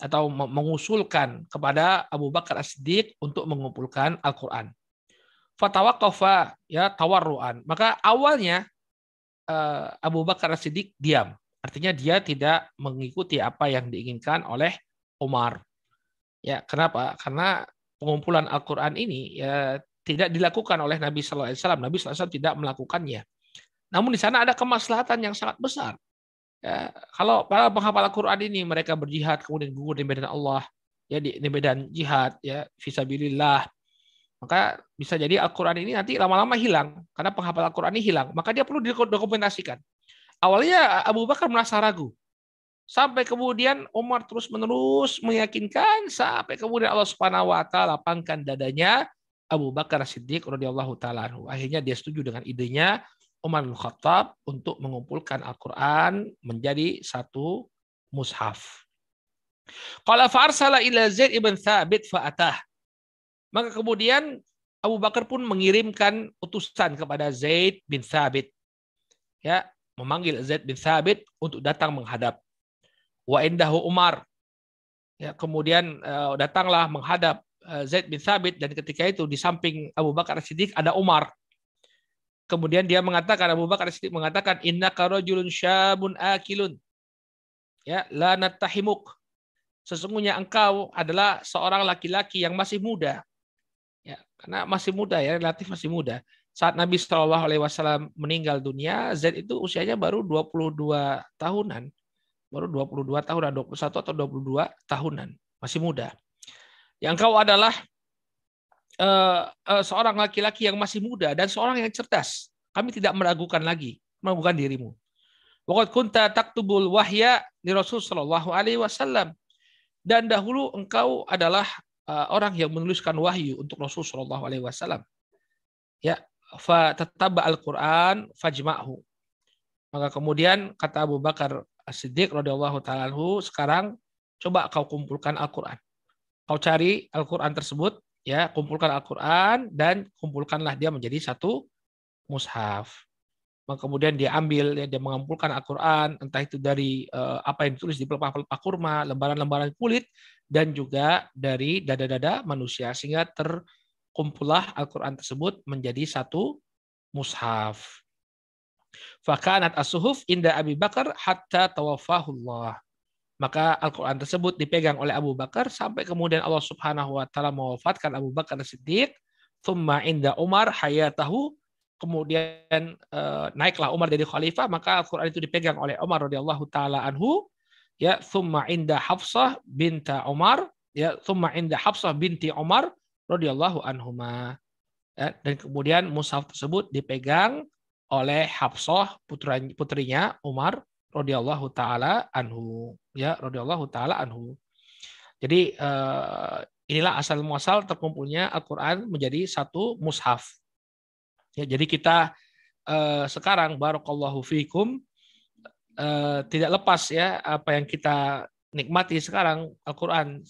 atau mengusulkan kepada Abu Bakar As-Siddiq untuk mengumpulkan Al-Qur'an. Fatawaqafa ya tawarruan. Maka awalnya uh, Abu Bakar As-Siddiq diam. Artinya dia tidak mengikuti apa yang diinginkan oleh Umar. Ya, kenapa? Karena pengumpulan Al-Qur'an ini ya tidak dilakukan oleh Nabi sallallahu alaihi wasallam. Nabi sallallahu alaihi wasallam tidak melakukannya. Namun di sana ada kemaslahatan yang sangat besar. Ya, kalau para penghafal Al-Quran ini mereka berjihad kemudian gugur di medan Allah, ya di, di medan jihad, ya visabilillah, maka bisa jadi Al-Quran ini nanti lama-lama hilang karena penghafal Al-Quran ini hilang. Maka dia perlu didokumentasikan. Awalnya Abu Bakar merasa ragu. Sampai kemudian Umar terus-menerus meyakinkan sampai kemudian Allah Subhanahu wa taala lapangkan dadanya Abu Bakar Siddiq radhiyallahu taala Akhirnya dia setuju dengan idenya Umar bin Khattab untuk mengumpulkan Al-Quran menjadi satu mushaf. Qala fa'arsala ila Zaid ibn Thabit fa'atah. Maka kemudian Abu Bakar pun mengirimkan utusan kepada Zaid bin Thabit. Ya, memanggil Zaid bin Thabit untuk datang menghadap. Wa indahu Umar. Ya, kemudian uh, datanglah menghadap uh, Zaid bin Thabit dan ketika itu di samping Abu Bakar Siddiq ada Umar Kemudian dia mengatakan Abu Bakar Siddiq mengatakan inna karajulun syabun akilun. Ya, la natahimuk. Sesungguhnya engkau adalah seorang laki-laki yang masih muda. Ya, karena masih muda ya, relatif masih muda. Saat Nabi Shallallahu alaihi wasallam meninggal dunia, Zaid itu usianya baru 22 tahunan. Baru 22 tahunan, 21 atau 22 tahunan. Masih muda. Yang engkau adalah uh, uh, seorang laki-laki yang masih muda dan seorang yang cerdas. Kami tidak meragukan lagi meragukan dirimu. Waqad kunta taktubul wahya di Rasul sallallahu alaihi wasallam. Dan dahulu engkau adalah uh, orang yang menuliskan wahyu untuk Rasul sallallahu alaihi wasallam. Ya, fa tataba al-Qur'an fajma'hu. Maka kemudian kata Abu Bakar As-Siddiq radhiyallahu taala sekarang coba kau kumpulkan Al-Qur'an. Kau cari Al-Qur'an tersebut ya kumpulkan Al-Quran dan kumpulkanlah dia menjadi satu mushaf. Kemudian dia ambil, ya, dia mengumpulkan Al-Quran, entah itu dari uh, apa yang ditulis di pelepah-pelepah kurma, lembaran-lembaran kulit, dan juga dari dada-dada manusia. Sehingga terkumpullah Al-Quran tersebut menjadi satu mushaf. Fakanat as-suhuf inda Abi Bakar hatta tawafahullah. Maka Al-Quran tersebut dipegang oleh Abu Bakar sampai kemudian Allah Subhanahu wa taala mewafatkan Abu Bakar Siddiq. Thumma inda Umar hayatahu kemudian uh, naiklah Umar jadi khalifah maka Al-Qur'an itu dipegang oleh Umar radhiyallahu taala anhu ya thumma inda Hafsah binta Umar ya thumma inda Hafsah binti Umar radhiyallahu anhuma ya, dan kemudian mushaf tersebut dipegang oleh Hafsah putranya, putrinya Umar radhiyallahu taala anhu ya radhiyallahu taala anhu. Jadi uh, inilah asal muasal terkumpulnya Al-Qur'an menjadi satu mushaf. Ya, jadi kita uh, sekarang barakallahu fikum uh, tidak lepas ya apa yang kita nikmati sekarang Al-Quran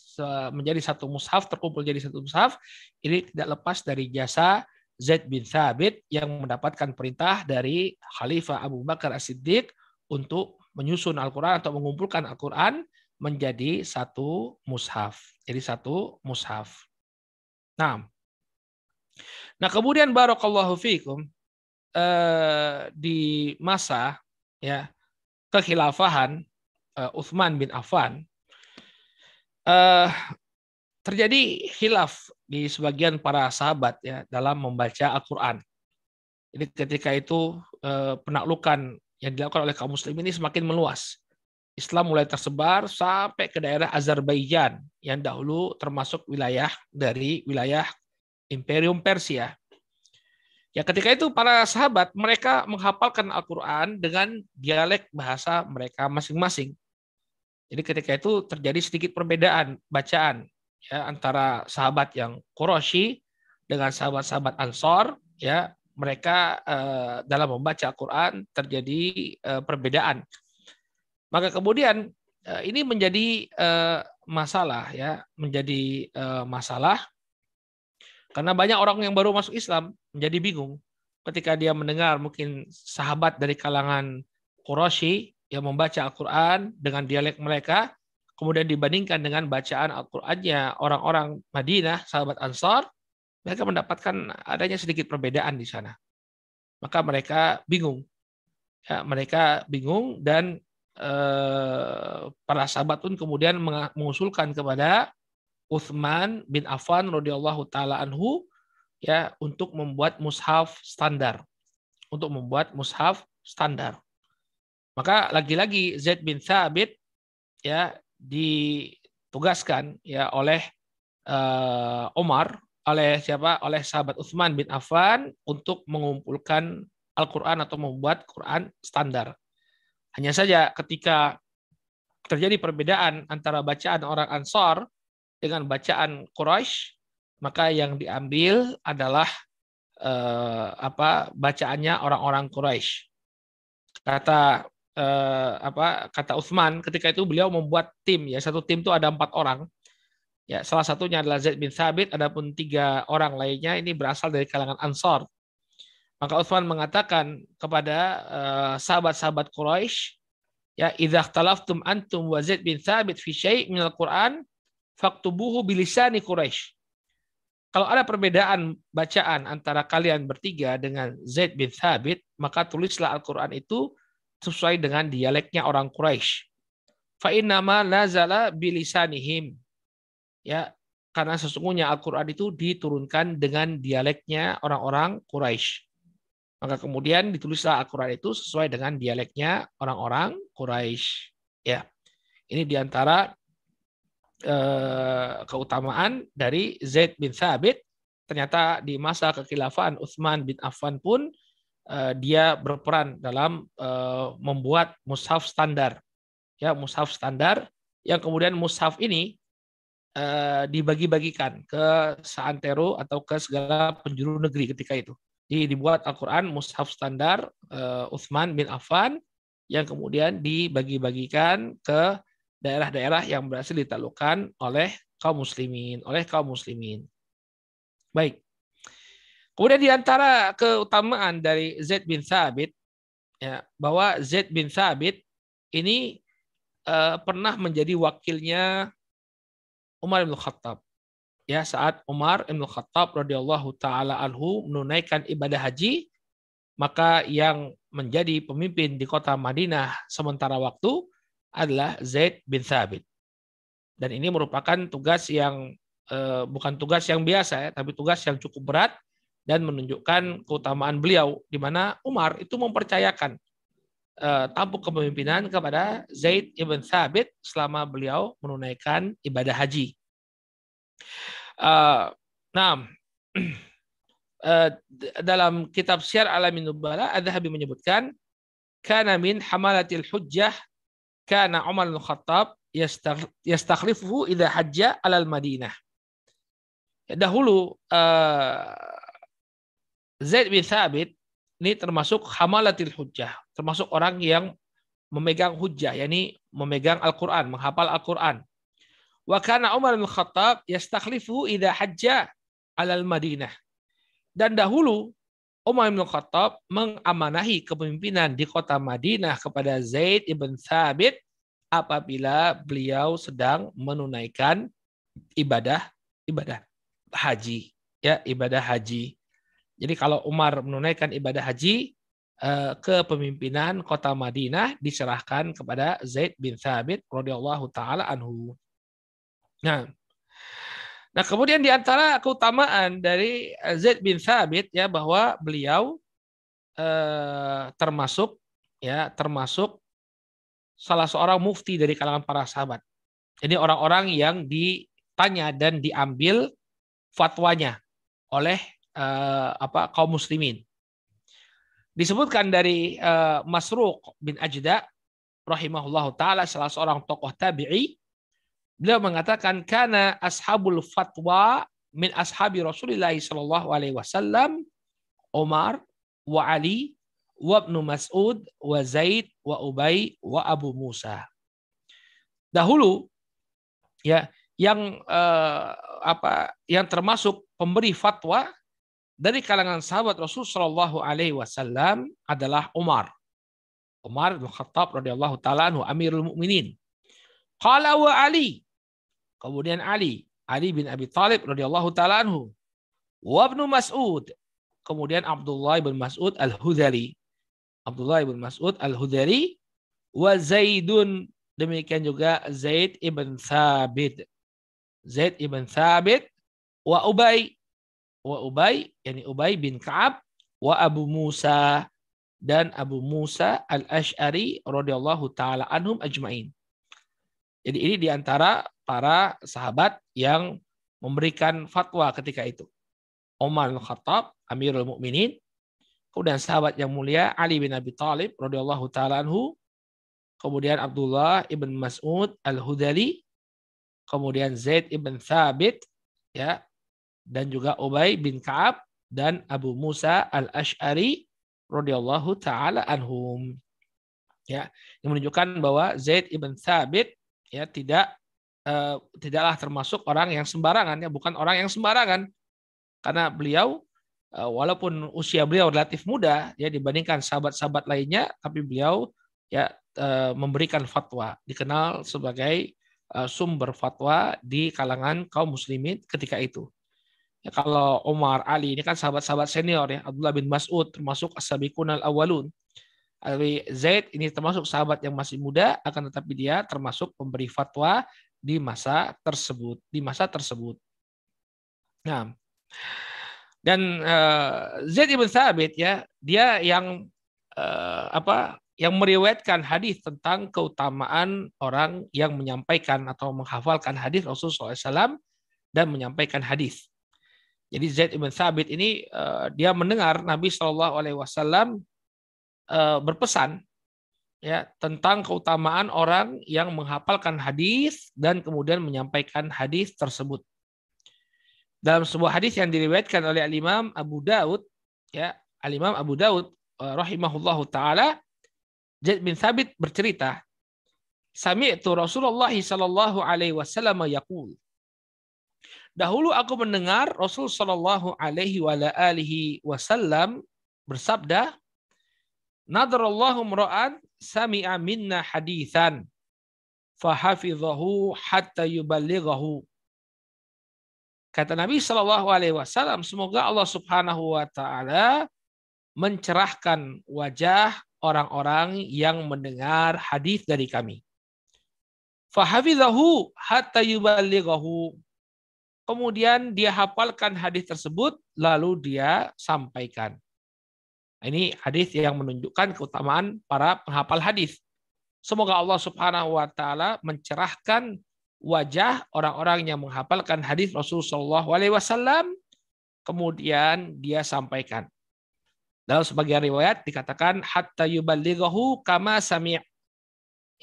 menjadi satu mushaf, terkumpul jadi satu mushaf, ini tidak lepas dari jasa Zaid bin Thabit yang mendapatkan perintah dari Khalifah Abu Bakar As-Siddiq untuk menyusun Al-Quran atau mengumpulkan Al-Quran menjadi satu mushaf. Jadi satu mushaf. Nah, nah kemudian barakallahu fiikum eh, di masa ya kekhilafahan uh, Uthman bin Affan, uh, terjadi khilaf di sebagian para sahabat ya dalam membaca Al-Quran. Jadi ketika itu penaklukan yang dilakukan oleh kaum muslim ini semakin meluas. Islam mulai tersebar sampai ke daerah Azerbaijan yang dahulu termasuk wilayah dari wilayah Imperium Persia. Ya ketika itu para sahabat mereka menghafalkan Al-Quran dengan dialek bahasa mereka masing-masing. Jadi ketika itu terjadi sedikit perbedaan bacaan ya antara sahabat yang Quraisy dengan sahabat-sahabat Ansor ya mereka eh, dalam membaca Al-Quran terjadi eh, perbedaan. Maka kemudian eh, ini menjadi masalah ya menjadi masalah karena banyak orang yang baru masuk Islam menjadi bingung ketika dia mendengar mungkin sahabat dari kalangan Quraisy yang membaca Al-Quran dengan dialek mereka, kemudian dibandingkan dengan bacaan Al-Qur'annya orang-orang Madinah, sahabat Ansar, mereka mendapatkan adanya sedikit perbedaan di sana. Maka mereka bingung. Ya, mereka bingung dan eh, para sahabat pun kemudian mengusulkan kepada Uthman bin Affan radhiyallahu taala anhu ya untuk membuat mushaf standar. Untuk membuat mushaf standar. Maka lagi-lagi Zaid bin Thabit ya ditugaskan ya oleh uh, Umar oleh siapa? Oleh sahabat Uthman bin Affan untuk mengumpulkan Al-Qur'an atau membuat Quran standar. Hanya saja ketika terjadi perbedaan antara bacaan orang Ansar dengan bacaan Quraisy, maka yang diambil adalah eh, apa bacaannya orang-orang Quraisy. Kata eh, apa kata Utsman ketika itu beliau membuat tim ya satu tim itu ada empat orang. Ya salah satunya adalah Zaid bin Thabit, adapun tiga orang lainnya ini berasal dari kalangan Ansor. Maka Utsman mengatakan kepada eh, sahabat-sahabat Quraisy, ya idza ikhtalaftum antum wa Zaid bin Thabit fi syai' min al-Qur'an faktubuhu bilisani Quraisy. Kalau ada perbedaan bacaan antara kalian bertiga dengan Zaid bin Thabit, maka tulislah Al-Quran itu sesuai dengan dialeknya orang Quraisy. Fa innama nazala bilisanihim. Ya, karena sesungguhnya Al-Qur'an itu diturunkan dengan dialeknya orang-orang Quraisy. Maka kemudian ditulislah Al-Qur'an itu sesuai dengan dialeknya orang-orang Quraisy. Ya. Ini di antara Eh, keutamaan dari Zaid bin Thabit. Ternyata di masa kekhilafan Utsman bin Affan pun eh, dia berperan dalam eh, membuat mushaf standar. Ya, mushaf standar yang kemudian mushaf ini dibagi-bagikan ke seantero atau ke segala penjuru negeri ketika itu. Jadi dibuat Al-Quran mushaf standar Utsman bin Affan yang kemudian dibagi-bagikan ke daerah-daerah yang berhasil ditaklukkan oleh kaum muslimin, oleh kaum muslimin. Baik. Kemudian di antara keutamaan dari Zaid bin Thabit ya, bahwa Zaid bin Thabit ini uh, pernah menjadi wakilnya Umar bin Khattab. Ya, saat Umar bin Khattab radhiyallahu taala anhu menunaikan ibadah haji, maka yang menjadi pemimpin di kota Madinah sementara waktu adalah Zaid bin Thabit. Dan ini merupakan tugas yang eh, bukan tugas yang biasa ya, tapi tugas yang cukup berat dan menunjukkan keutamaan beliau di mana Umar itu mempercayakan tampuk kepemimpinan kepada Zaid ibn Thabit selama beliau menunaikan ibadah haji. Uh, nah, uh, dalam kitab Syiar Alamin Nubala, Adhabi menyebutkan, kana min hamalatil hujjah kana Umar bin Khattab yastakhlifuhu idza hajja alal Madinah. Dahulu uh, Zaid bin Thabit ini termasuk hamalatil hujjah, termasuk orang yang memegang hujjah, yakni memegang Al-Qur'an, menghafal Al-Qur'an. Wa kana Umar bin Khattab yastakhlifu idza hajja alal Madinah. Dan dahulu Umar bin Khattab mengamanahi kepemimpinan di kota Madinah kepada Zaid ibn Thabit apabila beliau sedang menunaikan ibadah ibadah haji ya ibadah haji. Jadi kalau Umar menunaikan ibadah haji eh, kepemimpinan kota Madinah diserahkan kepada Zaid bin Thabit radhiyallahu taala anhu. Nah, nah kemudian di antara keutamaan dari Zaid bin Thabit ya bahwa beliau eh, termasuk ya termasuk salah seorang mufti dari kalangan para sahabat. Jadi orang-orang yang ditanya dan diambil fatwanya oleh uh, apa kaum muslimin. Disebutkan dari uh, Masruq bin Ajda rahimahullah taala salah seorang tokoh tabi'i beliau mengatakan kana ashabul fatwa min ashabi Rasulullah sallallahu alaihi wasallam Umar wa Ali wa Ibnu Mas'ud wa Zaid wa Ubay wa Abu Musa. Dahulu ya yang eh, apa yang termasuk pemberi fatwa dari kalangan sahabat Rasul Shallallahu Alaihi Wasallam adalah Umar. Umar bin Khattab radhiyallahu taala anhu Amirul Mukminin. Qala wa Ali. Kemudian Ali, Ali bin Abi Thalib radhiyallahu taala anhu. Wa Ibnu Mas'ud. Kemudian Abdullah bin Mas'ud Al-Hudhali. Abdullah ibn Mas'ud Al-Hudari wa Zaidun demikian juga Zaid ibn Thabit Zaid ibn Thabit wa Ubay wa Ubay yakni Ubay bin Ka'ab wa Abu Musa dan Abu Musa Al-Ash'ari radhiyallahu taala anhum ajmain. Jadi ini di antara para sahabat yang memberikan fatwa ketika itu. Umar bin Khattab, Amirul Mukminin, Kemudian sahabat yang mulia Ali bin Abi Thalib radhiyallahu taala anhu, kemudian Abdullah ibn Mas'ud al-Hudali, kemudian Zaid ibn Thabit ya dan juga Ubay bin Ka'ab dan Abu Musa al-Ash'ari radhiyallahu taala anhum. Ya, yang menunjukkan bahwa Zaid ibn Thabit ya tidak uh, tidaklah termasuk orang yang sembarangan ya, bukan orang yang sembarangan. Karena beliau Eh, walaupun usia beliau relatif muda ya dibandingkan sahabat-sahabat lainnya, tapi beliau ya eh, memberikan fatwa, dikenal sebagai sumber fatwa di kalangan kaum muslimin ketika itu. Ya, kalau Umar, Ali ini kan sahabat-sahabat senior ya, Abdullah bin Mas'ud termasuk as-sabiqun al-awwalun. Ali Zaid ini termasuk sahabat yang masih muda, akan tetapi dia termasuk pemberi fatwa di masa tersebut, di masa tersebut. Nah, dan uh, Zaid ibn Thabit ya, dia yang uh, apa? yang meriwayatkan hadis tentang keutamaan orang yang menyampaikan atau menghafalkan hadis Rasulullah SAW dan menyampaikan hadis. Jadi Zaid ibn Thabit ini uh, dia mendengar Nabi Shallallahu Alaihi Wasallam berpesan ya tentang keutamaan orang yang menghafalkan hadis dan kemudian menyampaikan hadis tersebut. Dalam sebuah hadis yang diriwayatkan oleh Al-Imam Abu Daud ya Al-Imam Abu Daud eh, rahimahullahu taala Zaid bin Thabit bercerita Sami'tu Rasulullah sallallahu alaihi wasallam yaqul Dahulu aku mendengar Rasul sallallahu alaihi wasallam bersabda Nadarallahu mra'an sami'a minna hadithan fahafidhahu hatta yuballighahu Kata Nabi Shallallahu Alaihi Wasallam, semoga Allah Subhanahu Wa Taala mencerahkan wajah orang-orang yang mendengar hadis dari kami. Fahafizahu hatta yuballighahu. Kemudian dia hafalkan hadis tersebut lalu dia sampaikan. Ini hadis yang menunjukkan keutamaan para penghafal hadis. Semoga Allah Subhanahu wa taala mencerahkan wajah orang-orang yang menghafalkan hadis Rasulullah SAW, kemudian dia sampaikan. Dalam sebagian riwayat dikatakan hatta yuballighahu kama sami'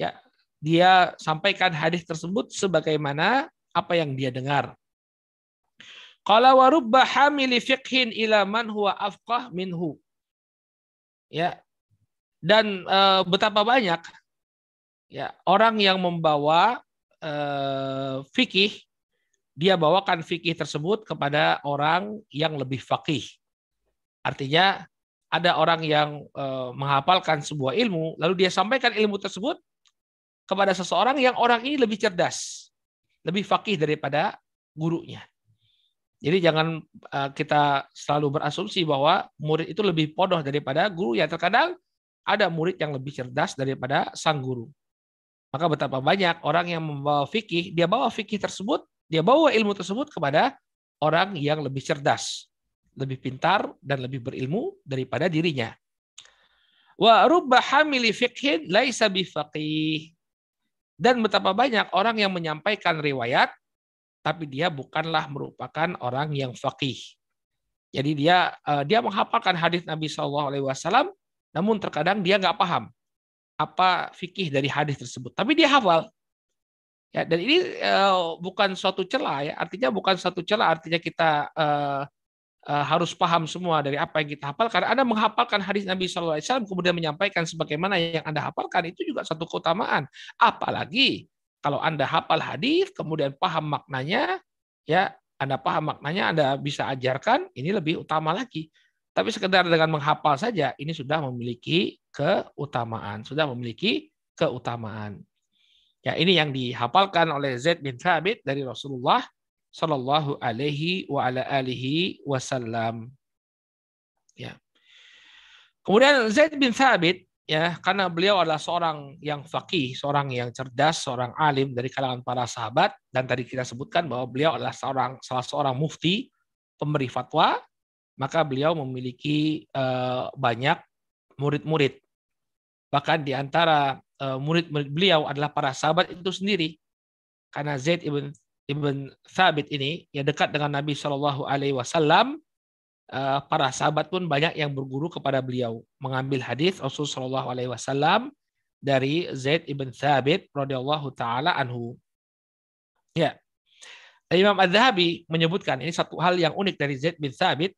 ya dia sampaikan hadis tersebut sebagaimana apa yang dia dengar. Qala wa rubba hamili fiqhin ila huwa afqah minhu. Ya. Dan uh, betapa banyak ya orang yang membawa uh, fikih dia bawakan fikih tersebut kepada orang yang lebih fakih. Artinya ada orang yang uh, menghafalkan sebuah ilmu lalu dia sampaikan ilmu tersebut kepada seseorang yang orang ini lebih cerdas, lebih fakih daripada gurunya. Jadi jangan uh, kita selalu berasumsi bahwa murid itu lebih podoh daripada guru. Ya terkadang ada murid yang lebih cerdas daripada sang guru. Maka betapa banyak orang yang membawa fikih, dia bawa fikih tersebut, dia bawa ilmu tersebut kepada orang yang lebih cerdas, lebih pintar dan lebih berilmu daripada dirinya. Wa rubba hamili fiqhin laisa bifaqih. Dan betapa banyak orang yang menyampaikan riwayat, tapi dia bukanlah merupakan orang yang faqih. Jadi dia eh, dia menghafalkan hadis Nabi Shallallahu Alaihi Wasallam, namun terkadang dia nggak paham apa fikih dari hadis tersebut. Tapi dia hafal. Ya, dan ini uh, bukan suatu celah ya, artinya bukan suatu celah, artinya kita uh, harus paham semua dari apa yang kita hafal karena Anda menghafalkan hadis Nabi SAW kemudian menyampaikan sebagaimana yang Anda hafalkan itu juga satu keutamaan. Apalagi kalau Anda hafal hadis kemudian paham maknanya ya Anda paham maknanya Anda bisa ajarkan ini lebih utama lagi. Tapi sekedar dengan menghafal saja ini sudah memiliki keutamaan, sudah memiliki keutamaan. Ya, ini yang dihafalkan oleh Zaid bin Thabit dari Rasulullah Sallallahu Alaihi wa ala alihi Wasallam. Ya. Kemudian Zaid bin Thabit ya karena beliau adalah seorang yang fakih, seorang yang cerdas, seorang alim dari kalangan para sahabat dan tadi kita sebutkan bahwa beliau adalah seorang salah seorang mufti pemberi fatwa, maka beliau memiliki uh, banyak murid-murid. Bahkan di antara uh, murid-murid beliau adalah para sahabat itu sendiri. Karena Zaid ibn Ibn Thabit ini yang dekat dengan Nabi Shallallahu Alaihi Wasallam, para sahabat pun banyak yang berguru kepada beliau, mengambil hadis Rasul Shallallahu Alaihi Wasallam dari Zaid ibn Thabit radhiyallahu taala anhu. Ya, Imam Az-Zahabi menyebutkan ini satu hal yang unik dari Zaid bin Thabit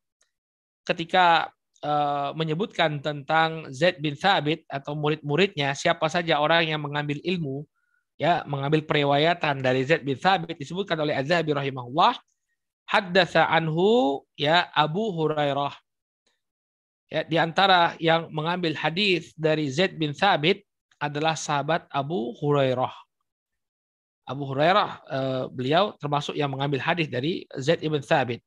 ketika uh, menyebutkan tentang Zaid bin Thabit atau murid-muridnya siapa saja orang yang mengambil ilmu ya mengambil periwayatan dari Zaid bin Thabit disebutkan oleh Az-Zahabi rahimahullah haddatsa anhu ya Abu Hurairah. Ya di antara yang mengambil hadis dari Zaid bin Thabit adalah sahabat Abu Hurairah. Abu Hurairah eh, beliau termasuk yang mengambil hadis dari Zaid bin Thabit.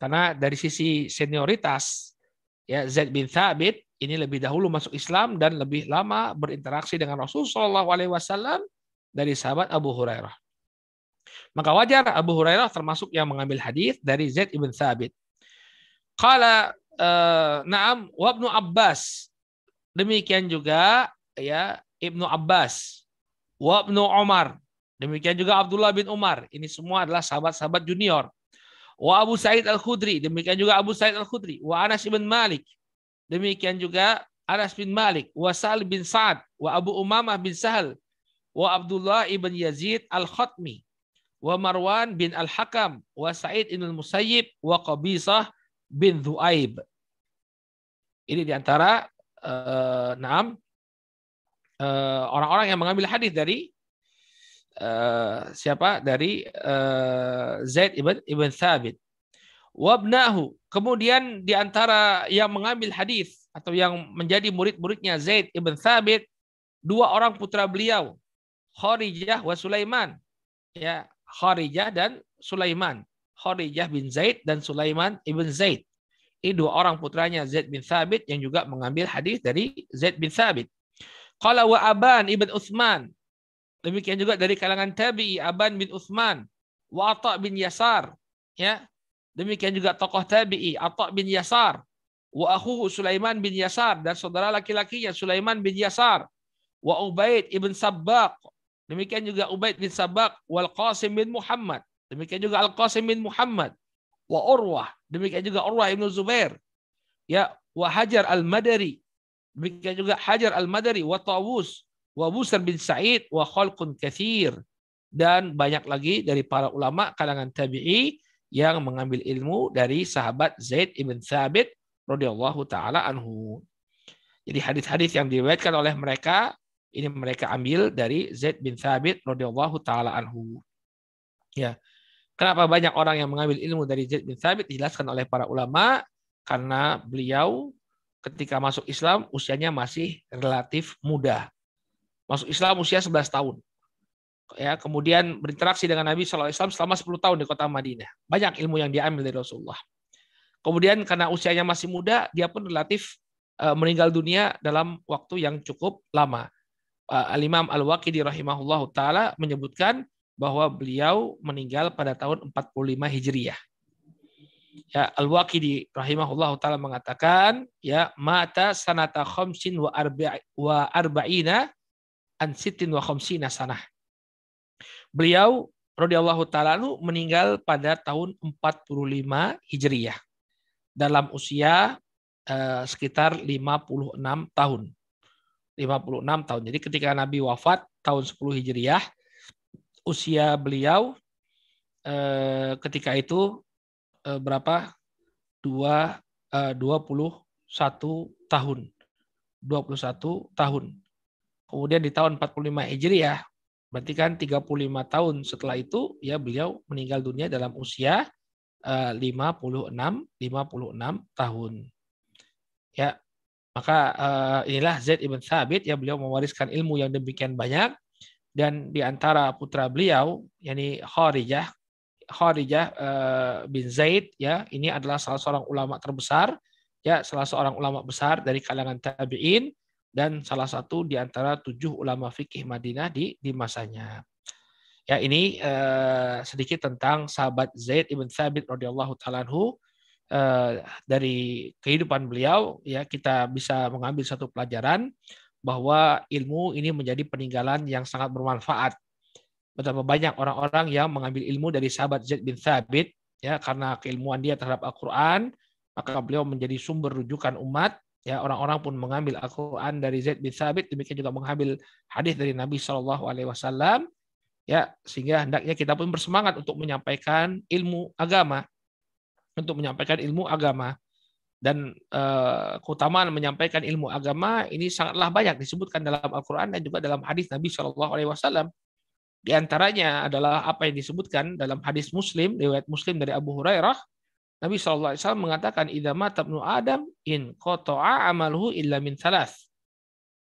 Karena dari sisi senioritas ya Zaid bin Thabit ini lebih dahulu masuk Islam dan lebih lama berinteraksi dengan Rasulullah SAW dari sahabat Abu Hurairah. Maka wajar Abu Hurairah termasuk yang mengambil hadis dari Zaid ibn Thabit. Qala uh, na'am wa Ibnu Abbas. Demikian juga ya Ibnu Abbas, wa Ibnu Umar. Demikian juga Abdullah bin Umar. Ini semua adalah sahabat-sahabat junior. Wa Abu Sa'id Al-Khudri. Demikian juga Abu Sa'id Al-Khudri. Wa Anas bin Malik. Demikian juga Anas bin Malik. Wa Sa'al bin Sa'ad. Wa Abu Umamah bin Sahal wa Abdullah ibn Yazid al-Khatmi wa Marwan bin al-Hakam wa Sa'id ibn al-Musayyib wa Qabisah bin Dhu'aib. Ini di antara uh, enam uh, orang-orang yang mengambil hadis dari uh, siapa dari uh, Zaid ibn ibn Thabit. Wabnahu. Kemudian di antara yang mengambil hadis atau yang menjadi murid-muridnya Zaid ibn Thabit dua orang putra beliau Kharijah wa Sulaiman. Ya, Kharijah dan Sulaiman. Kharijah bin Zaid dan Sulaiman ibn Zaid. Ini dua orang putranya Zaid bin Thabit yang juga mengambil hadis dari Zaid bin Thabit. Qala wa Aban ibn Uthman. Demikian juga dari kalangan tabi'i Aban bin Uthman. Wa Atta bin Yasar. Ya. Demikian juga tokoh tabi'i Atta bin Yasar. Wa akhuhu Sulaiman bin Yasar dan saudara laki-lakinya Sulaiman bin Yasar. Wa Ubaid ibn Sabbaq Demikian juga Ubaid bin Sabak wal Qasim bin Muhammad. Demikian juga Al Qasim bin Muhammad wa Urwah. Demikian juga Urwah bin Zubair. Ya, wa Hajar al Madari. Demikian juga Hajar al Madari wa Tawus wa Busar bin Sa'id wa khalqun kathir dan banyak lagi dari para ulama kalangan tabi'i yang mengambil ilmu dari sahabat Zaid ibn Thabit radhiyallahu taala anhu. Jadi hadis-hadis yang diriwayatkan oleh mereka ini mereka ambil dari Zaid bin Thabit radhiyallahu taala anhu. Ya. Kenapa banyak orang yang mengambil ilmu dari Zaid bin Thabit dijelaskan oleh para ulama karena beliau ketika masuk Islam usianya masih relatif muda. Masuk Islam usia 11 tahun. Ya, kemudian berinteraksi dengan Nabi SAW selama 10 tahun di kota Madinah. Banyak ilmu yang diambil dari Rasulullah. Kemudian karena usianya masih muda, dia pun relatif eh, meninggal dunia dalam waktu yang cukup lama. Eh, Al-Imam Al-Waqidi rahimahullah taala menyebutkan bahwa beliau meninggal pada tahun 45 Hijriah. Ya, Al-Waqidi rahimahullah taala mengatakan ya mata sanata khamsin wa arba'i wa arba'ina an sitin wa khamsina sanah. Beliau radhiyallahu taala meninggal pada tahun 45 Hijriah dalam usia eh, sekitar 56 tahun. 56 tahun. Jadi ketika Nabi wafat tahun 10 Hijriah, usia beliau eh, ketika itu eh, berapa? Dua, eh, 21 tahun. 21 tahun. Kemudian di tahun 45 Hijriah, berarti kan 35 tahun setelah itu ya beliau meninggal dunia dalam usia eh, 56 56 tahun. Ya. Maka eh, inilah Zaid ibn Thabit ya beliau mewariskan ilmu yang demikian banyak dan di antara putra beliau yakni Kharijah Kharijah uh, bin Zaid ya ini adalah salah seorang ulama terbesar ya salah seorang ulama besar dari kalangan tabi'in dan salah satu di antara tujuh ulama fikih Madinah di di masanya. Ya ini uh, sedikit tentang sahabat Zaid ibn Thabit radhiyallahu taala uh, dari kehidupan beliau ya kita bisa mengambil satu pelajaran bahwa ilmu ini menjadi peninggalan yang sangat bermanfaat. Betapa banyak orang-orang yang mengambil ilmu dari sahabat Zaid bin Thabit ya karena keilmuan dia terhadap Al-Qur'an maka beliau menjadi sumber rujukan umat ya orang-orang pun mengambil Al-Qur'an dari Zaid bin Thabit demikian juga mengambil hadis dari Nabi Shallallahu alaihi wasallam ya sehingga hendaknya kita pun bersemangat untuk menyampaikan ilmu agama untuk menyampaikan ilmu agama dan uh, keutamaan menyampaikan ilmu agama ini sangatlah banyak disebutkan dalam Al-Qur'an dan juga dalam hadis Nabi Shallallahu alaihi wasallam di antaranya adalah apa yang disebutkan dalam hadis Muslim, riwayat Muslim dari Abu Hurairah, Nabi SAW mengatakan, "Idza mata ibnu Adam in qata'a amaluhu illa min thalath."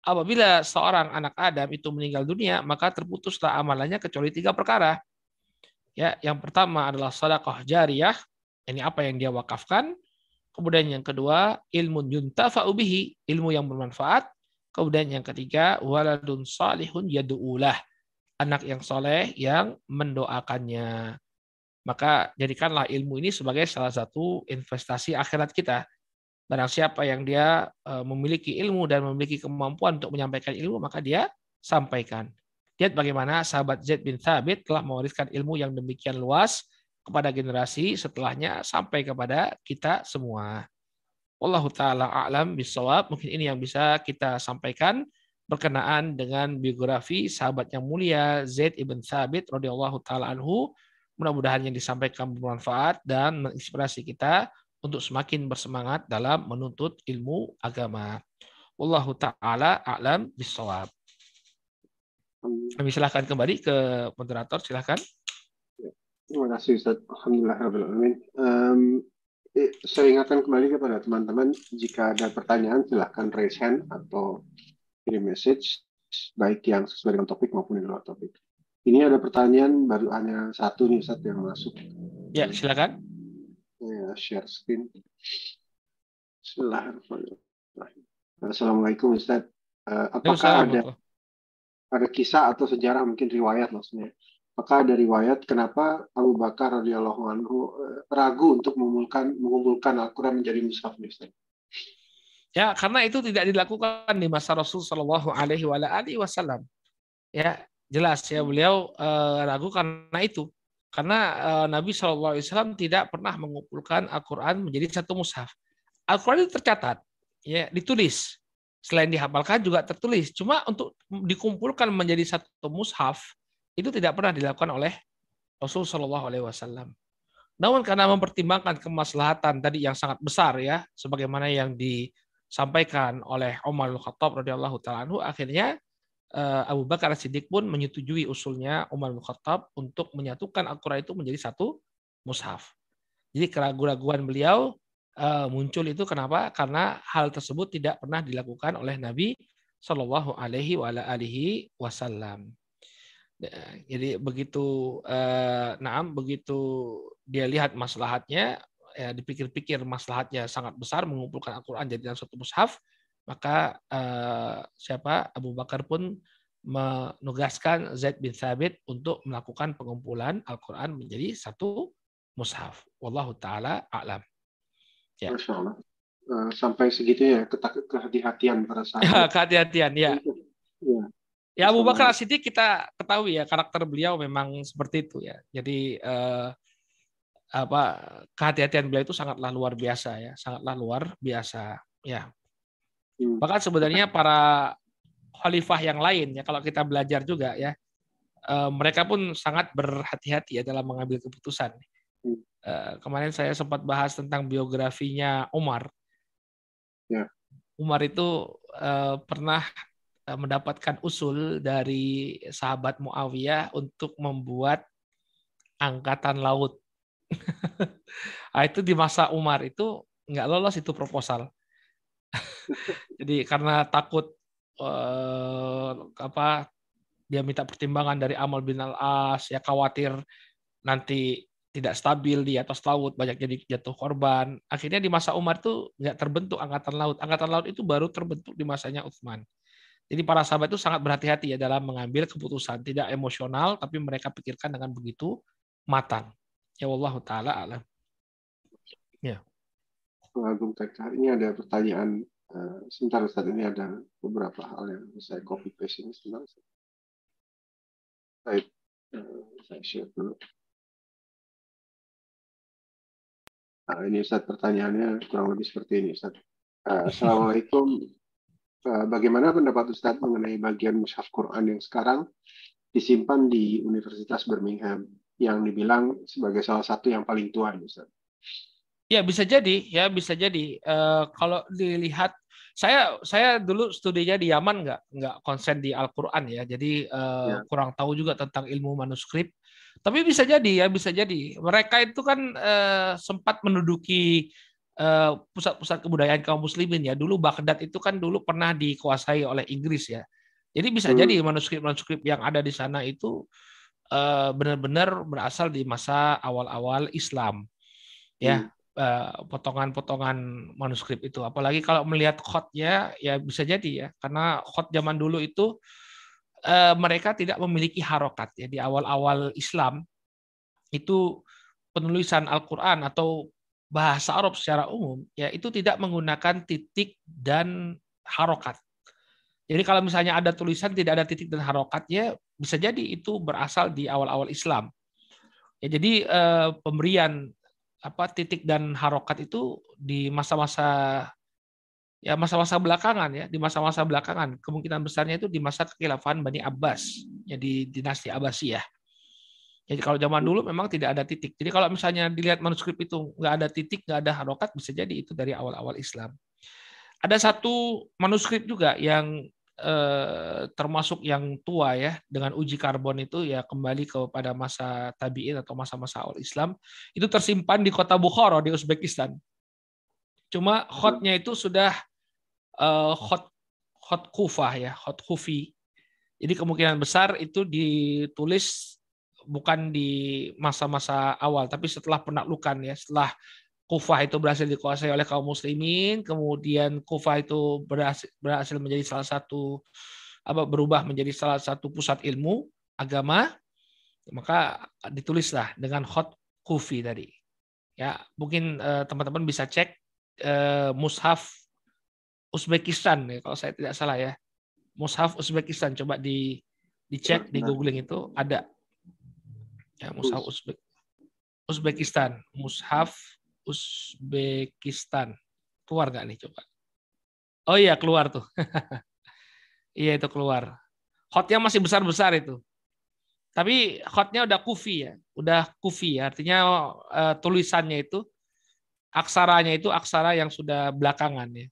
Apabila seorang anak Adam itu meninggal dunia, maka terputuslah amalannya kecuali tiga perkara. Ya, yang pertama adalah sedekah jariyah, ini apa yang dia wakafkan. Kemudian yang kedua, ilmu yuntafa'u bihi, ilmu yang bermanfaat. Kemudian yang ketiga, waladun salihun yadu'ulah, anak yang soleh yang mendoakannya. Maka jadikanlah ilmu ini sebagai salah satu investasi akhirat kita. Barang siapa yang dia e, memiliki ilmu dan memiliki kemampuan untuk menyampaikan ilmu, maka dia sampaikan. Lihat bagaimana sahabat Zaid bin Thabit telah mewariskan ilmu yang demikian luas kepada generasi setelahnya sampai kepada kita semua. Wallahu taala a'lam bisawab. Mungkin ini yang bisa kita sampaikan berkenaan dengan biografi sahabat yang mulia Zaid ibn Thabit radhiyallahu taala anhu. Mudah-mudahan yang disampaikan bermanfaat dan menginspirasi kita untuk semakin bersemangat dalam menuntut ilmu agama. Wallahu taala a'lam bissawab. Kami silahkan kembali ke moderator, silahkan. Terima kasih Ustaz. Alhamdulillah Um, saya ingatkan kembali kepada teman-teman jika ada pertanyaan silahkan raise hand atau kirim message baik yang sesuai dengan topik maupun di luar topik. Ini ada pertanyaan baru hanya satu nih Ustaz yang masuk. Ya, silakan. Ya, share screen. Bismillahirrahmanirrahim. Assalamualaikum Ustaz. Uh, apakah ada ada kisah atau sejarah mungkin riwayat maksudnya? Apakah ada riwayat kenapa Abu Bakar radhiyallahu anhu eh, ragu untuk mengumpulkan mengumpulkan Al-Qur'an menjadi mushaf Ustaz? Ya, karena itu tidak dilakukan di masa Rasul Shallallahu Alaihi Wasallam. Ya, jelas ya beliau uh, ragu karena itu. Karena uh, Nabi Shallallahu Alaihi Wasallam tidak pernah mengumpulkan Al-Quran menjadi satu mushaf. Al-Quran itu tercatat, ya ditulis. Selain dihafalkan juga tertulis. Cuma untuk dikumpulkan menjadi satu mushaf itu tidak pernah dilakukan oleh Rasul Shallallahu Alaihi Wasallam. Namun karena mempertimbangkan kemaslahatan tadi yang sangat besar ya, sebagaimana yang disampaikan oleh Umar Al-Khattab radhiyallahu taala akhirnya eh, Abu Bakar Siddiq pun menyetujui usulnya Umar bin Khattab untuk menyatukan Al-Quran itu menjadi satu mushaf. Jadi keraguan-raguan beliau eh, muncul itu kenapa? Karena hal tersebut tidak pernah dilakukan oleh Nabi Shallallahu Alaihi Wasallam. Jadi begitu eh, naam begitu dia lihat maslahatnya ya dipikir-pikir maslahatnya sangat besar mengumpulkan Al-Qur'an jadi dalam satu mushaf maka eh, siapa Abu Bakar pun menugaskan Zaid bin Thabit untuk melakukan pengumpulan Al-Qur'an menjadi satu mushaf. Wallahu taala a'lam. Ya. Masya Allah. Eh, sampai segitu ya kehati-hatian para sahabat. kehati-hatian ya. ya. Ya Abu Bakar Siddiq kita ketahui ya karakter beliau memang seperti itu ya. Jadi eh, apa kehati-hatian beliau itu sangatlah luar biasa ya, sangatlah luar biasa ya. Hmm. Bahkan sebenarnya para khalifah yang lain ya kalau kita belajar juga ya, eh, mereka pun sangat berhati-hati ya dalam mengambil keputusan. Hmm. Eh, kemarin saya sempat bahas tentang biografinya Umar. Ya. Umar itu eh, pernah mendapatkan usul dari sahabat Muawiyah untuk membuat angkatan laut. nah, itu di masa Umar itu nggak lolos itu proposal. Jadi karena takut eh, apa dia minta pertimbangan dari Amal bin Al-As, ya khawatir nanti tidak stabil di atas laut, banyak jadi jatuh korban. Akhirnya di masa Umar itu nggak terbentuk angkatan laut. Angkatan laut itu baru terbentuk di masanya Utsman. Jadi para sahabat itu sangat berhati-hati ya dalam mengambil keputusan, tidak emosional tapi mereka pikirkan dengan begitu matang. Ya Allah taala alam. Ya. Agung TK, ini ada pertanyaan uh, sebentar Ustaz ini ada beberapa hal yang saya copy paste ini sebentar. Baik, uh, saya share dulu. Nah, ini Ustaz pertanyaannya kurang lebih seperti ini Ustaz. Uh, Assalamualaikum Eh, bagaimana pendapat Ustadz mengenai bagian mushaf Quran yang sekarang disimpan di Universitas Birmingham yang dibilang sebagai salah satu yang paling tua, Ustadz? Ya bisa jadi, ya bisa jadi. Uh, kalau dilihat, saya saya dulu studinya di Yaman nggak nggak konsen di Al-Quran ya, jadi uh, ya. kurang tahu juga tentang ilmu manuskrip. Tapi bisa jadi ya, bisa jadi. Mereka itu kan uh, sempat menduduki Eh, pusat-pusat kebudayaan kaum muslimin ya. Dulu Baghdad itu kan dulu pernah dikuasai oleh Inggris ya. Jadi bisa hmm. jadi manuskrip-manuskrip yang ada di sana itu uh, benar-benar berasal di masa awal-awal Islam. Ya, hmm. uh, potongan-potongan manuskrip itu. Apalagi kalau melihat khotnya ya bisa jadi ya. Karena khot zaman dulu itu mereka tidak memiliki harokat ya di awal-awal Islam itu penulisan Al-Qur'an atau bahasa Arab secara umum ya itu tidak menggunakan titik dan harokat. Jadi kalau misalnya ada tulisan tidak ada titik dan harokatnya bisa jadi itu berasal di awal-awal Islam. Ya jadi eh, pemberian apa titik dan harokat itu di masa-masa ya masa-masa belakangan ya di masa-masa belakangan kemungkinan besarnya itu di masa kekhilafahan Bani Abbas ya di dinasti Abbasiyah. Jadi kalau zaman dulu memang tidak ada titik. Jadi kalau misalnya dilihat manuskrip itu nggak ada titik, nggak ada harokat, bisa jadi itu dari awal-awal Islam. Ada satu manuskrip juga yang eh, termasuk yang tua ya dengan uji karbon itu ya kembali kepada masa tabiin atau masa-masa awal Islam itu tersimpan di kota Bukhara di Uzbekistan. Cuma khotnya itu sudah eh, khot khot kufah ya, khot kufi. Jadi kemungkinan besar itu ditulis bukan di masa-masa awal, tapi setelah penaklukan ya, setelah Kufah itu berhasil dikuasai oleh kaum muslimin, kemudian Kufah itu berhasil, berhasil menjadi salah satu apa berubah menjadi salah satu pusat ilmu agama, maka ditulislah dengan hot kufi tadi. Ya, mungkin eh, teman-teman bisa cek eh, mushaf Uzbekistan ya kalau saya tidak salah ya. Mushaf Uzbekistan coba di dicek di googling itu ada Ya, Mushaf Uzbek. Uzbekistan. Mushaf Uzbekistan. Keluar nggak nih coba? Oh iya keluar tuh. iya itu keluar. Hotnya masih besar-besar itu. Tapi khotnya udah kufi ya, udah kufi ya. Artinya uh, tulisannya itu aksaranya itu aksara yang sudah belakangan ya.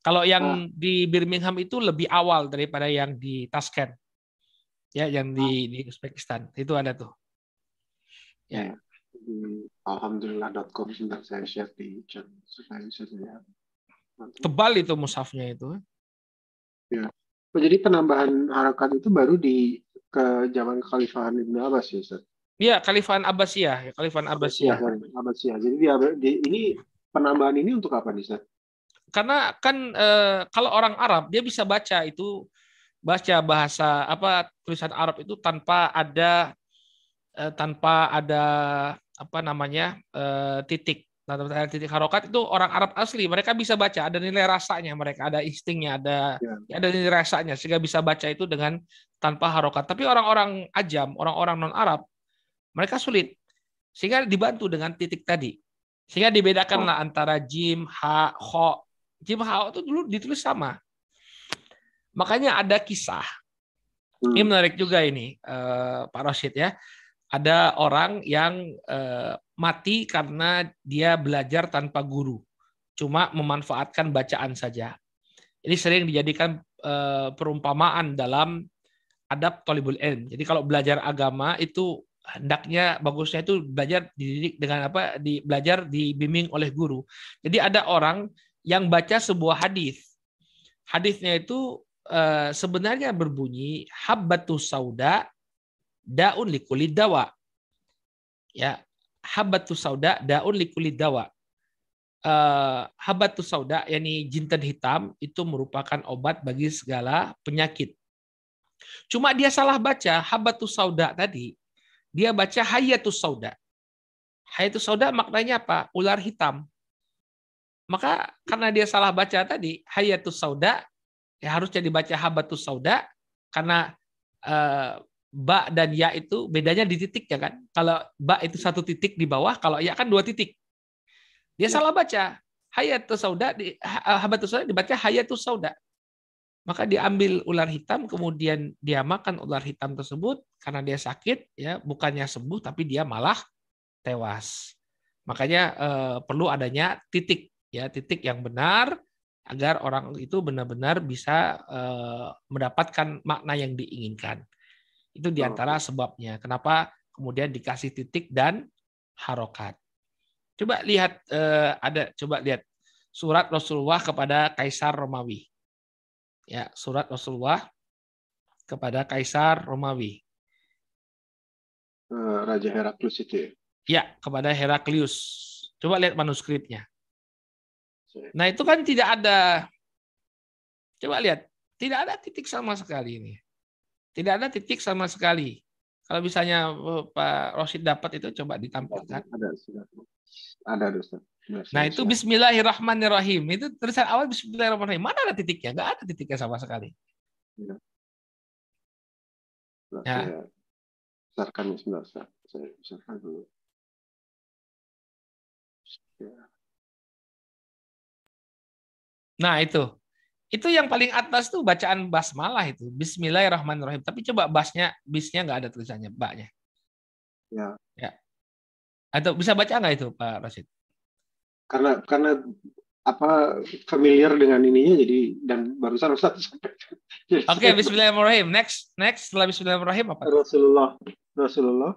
Kalau yang oh. di Birmingham itu lebih awal daripada yang di Tashkent. Ya, yang di, di Uzbekistan. Itu ada tuh. Ya. Alhamdulillah.com sudah saya share di chat supaya bisa. Tebal itu musafnya itu. Ya. Oh, jadi penambahan harokat itu baru di ke zaman Khalifahan Ibnu Abbas ya, Ustaz? Iya, Khalifahan Abbasiyah, ya, Khalifahan Abbasiyah. Ya, Abbasiyah. Jadi dia, di, ini penambahan ini untuk apa nih, Ustaz? Karena kan e, kalau orang Arab dia bisa baca itu baca bahasa apa tulisan Arab itu tanpa ada e, tanpa ada apa namanya e, titik ada titik harokat itu orang Arab asli mereka bisa baca ada nilai rasanya mereka ada instingnya ada ya. ada nilai rasanya sehingga bisa baca itu dengan tanpa harokat tapi orang-orang ajam orang-orang non Arab mereka sulit sehingga dibantu dengan titik tadi sehingga dibedakanlah oh. antara jim, ha, ho. Jim, ha itu dulu ditulis sama. Makanya ada kisah. Hmm. Ini menarik juga ini, uh, Pak Roshid ya. Ada orang yang uh, mati karena dia belajar tanpa guru. Cuma memanfaatkan bacaan saja. Ini sering dijadikan uh, perumpamaan dalam adab tolibul ilm. Jadi kalau belajar agama itu hendaknya bagusnya itu belajar dididik dengan apa di belajar dibimbing oleh guru. Jadi ada orang yang baca sebuah hadis. Hadisnya itu uh, sebenarnya berbunyi habbatus sauda daun likulid dawa. Ya, habbatus sauda daun likulid dawa. Uh, habbatus sauda yakni jinten hitam itu merupakan obat bagi segala penyakit. Cuma dia salah baca habbatus sauda tadi dia baca hayatus sauda. Hayatus sauda maknanya apa? Ular hitam. Maka karena dia salah baca tadi, hayatus sauda, ya harusnya dibaca habatus sauda, karena eh, ba dan ya itu bedanya di titik ya kan. Kalau ba itu satu titik di bawah, kalau ya kan dua titik. Dia ya. salah baca. Hayatus sauda, di, habatus sauda dibaca hayatus sauda. Maka diambil ular hitam, kemudian dia makan ular hitam tersebut karena dia sakit, ya bukannya sembuh tapi dia malah tewas. Makanya eh, perlu adanya titik, ya titik yang benar agar orang itu benar-benar bisa eh, mendapatkan makna yang diinginkan. Itu di antara sebabnya. Kenapa kemudian dikasih titik dan harokat. Coba lihat eh, ada, coba lihat surat Rasulullah kepada Kaisar Romawi ya surat Rasulullah kepada Kaisar Romawi. Raja Heraklius itu ya? Ya, kepada Heraklius. Coba lihat manuskripnya. Nah, itu kan tidak ada Coba lihat, tidak ada titik sama sekali ini. Tidak ada titik sama sekali. Kalau misalnya eh, Pak Rosid dapat itu coba ditampilkan. Ada, ada, ada Ustaz. Nah itu Bismillahirrahmanirrahim. Itu tulisan awal Bismillahirrahmanirrahim. Mana ada titiknya? Enggak ada titiknya sama sekali. Ya. Nah, ya. Saya besarkan sebentar. Saya besarkan dulu. Ya. Nah itu. Itu yang paling atas tuh bacaan basmalah itu. Bismillahirrahmanirrahim. Tapi coba basnya, bisnya nggak ada tulisannya, baknya. Ya. Ya. Atau bisa baca nggak itu Pak Rasid? karena karena apa familiar dengan ininya jadi dan barusan Ustaz sampai. Oke, okay, bismillahirrahmanirrahim. Next, next setelah bismillahirrahmanirrahim apa? Rasulullah. Rasulullah.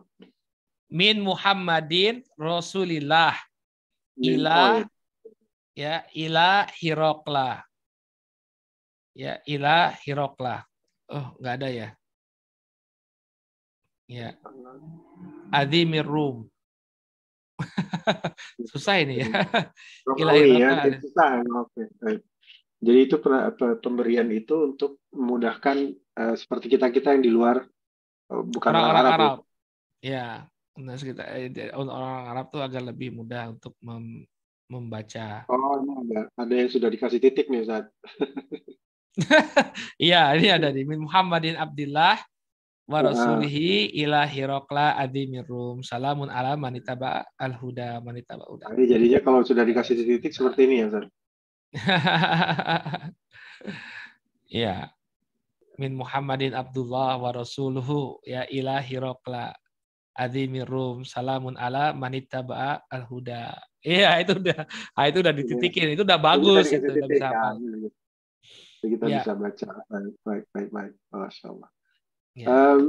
Min Muhammadin Rasulillah. Ila ya ila Hirokla. Ya, ila Hirokla. Oh, nggak ada ya. Ya. Adimir Rum. susah ini ya. Romawi ya, susah. Oke. Jadi itu pemberian itu untuk memudahkan uh, seperti kita kita yang di luar uh, bukan orang, orang Arab. Arab. Ya, nah kita eh, orang Arab tuh agak lebih mudah untuk mem membaca. Oh, ada ada yang sudah dikasih titik nih Ustaz. Iya, ini ada di Muhammadin Abdullah wa rasulihi ila hirokla adimir rum salamun ala manitaba al huda manitaba uda. Ini jadinya kalau sudah dikasih titik seperti ini ya, Ustaz. Iya. min Muhammadin Abdullah wa Rasuluhu ya ilahi rokla azimir rum salamun ala manittaba'a al-huda. Iya, itu udah ah, itu udah dititikin, itu udah bagus itu, udah bisa apa. Kita ya. bisa baca baik baik baik. Masya Allah. Ya. Um,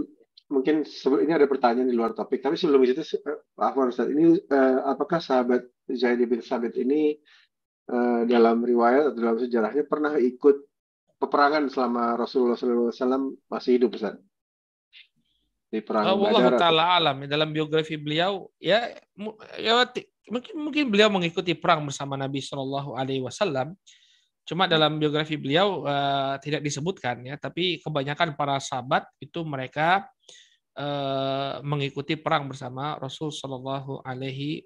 mungkin sebelum ini ada pertanyaan di luar topik, tapi sebelum itu, Pak Ustaz, ini uh, apakah sahabat Zaid bin Sabit ini uh, dalam riwayat atau dalam sejarahnya pernah ikut peperangan selama Rasulullah SAW masih hidup, Ustaz? Di perang oh, Allah Taala alam dalam biografi beliau ya ya mungkin mungkin beliau mengikuti perang bersama Nabi Shallallahu Alaihi Wasallam. Cuma dalam biografi beliau uh, tidak disebutkan ya, tapi kebanyakan para sahabat itu mereka uh, mengikuti perang bersama Rasul Shallallahu Alaihi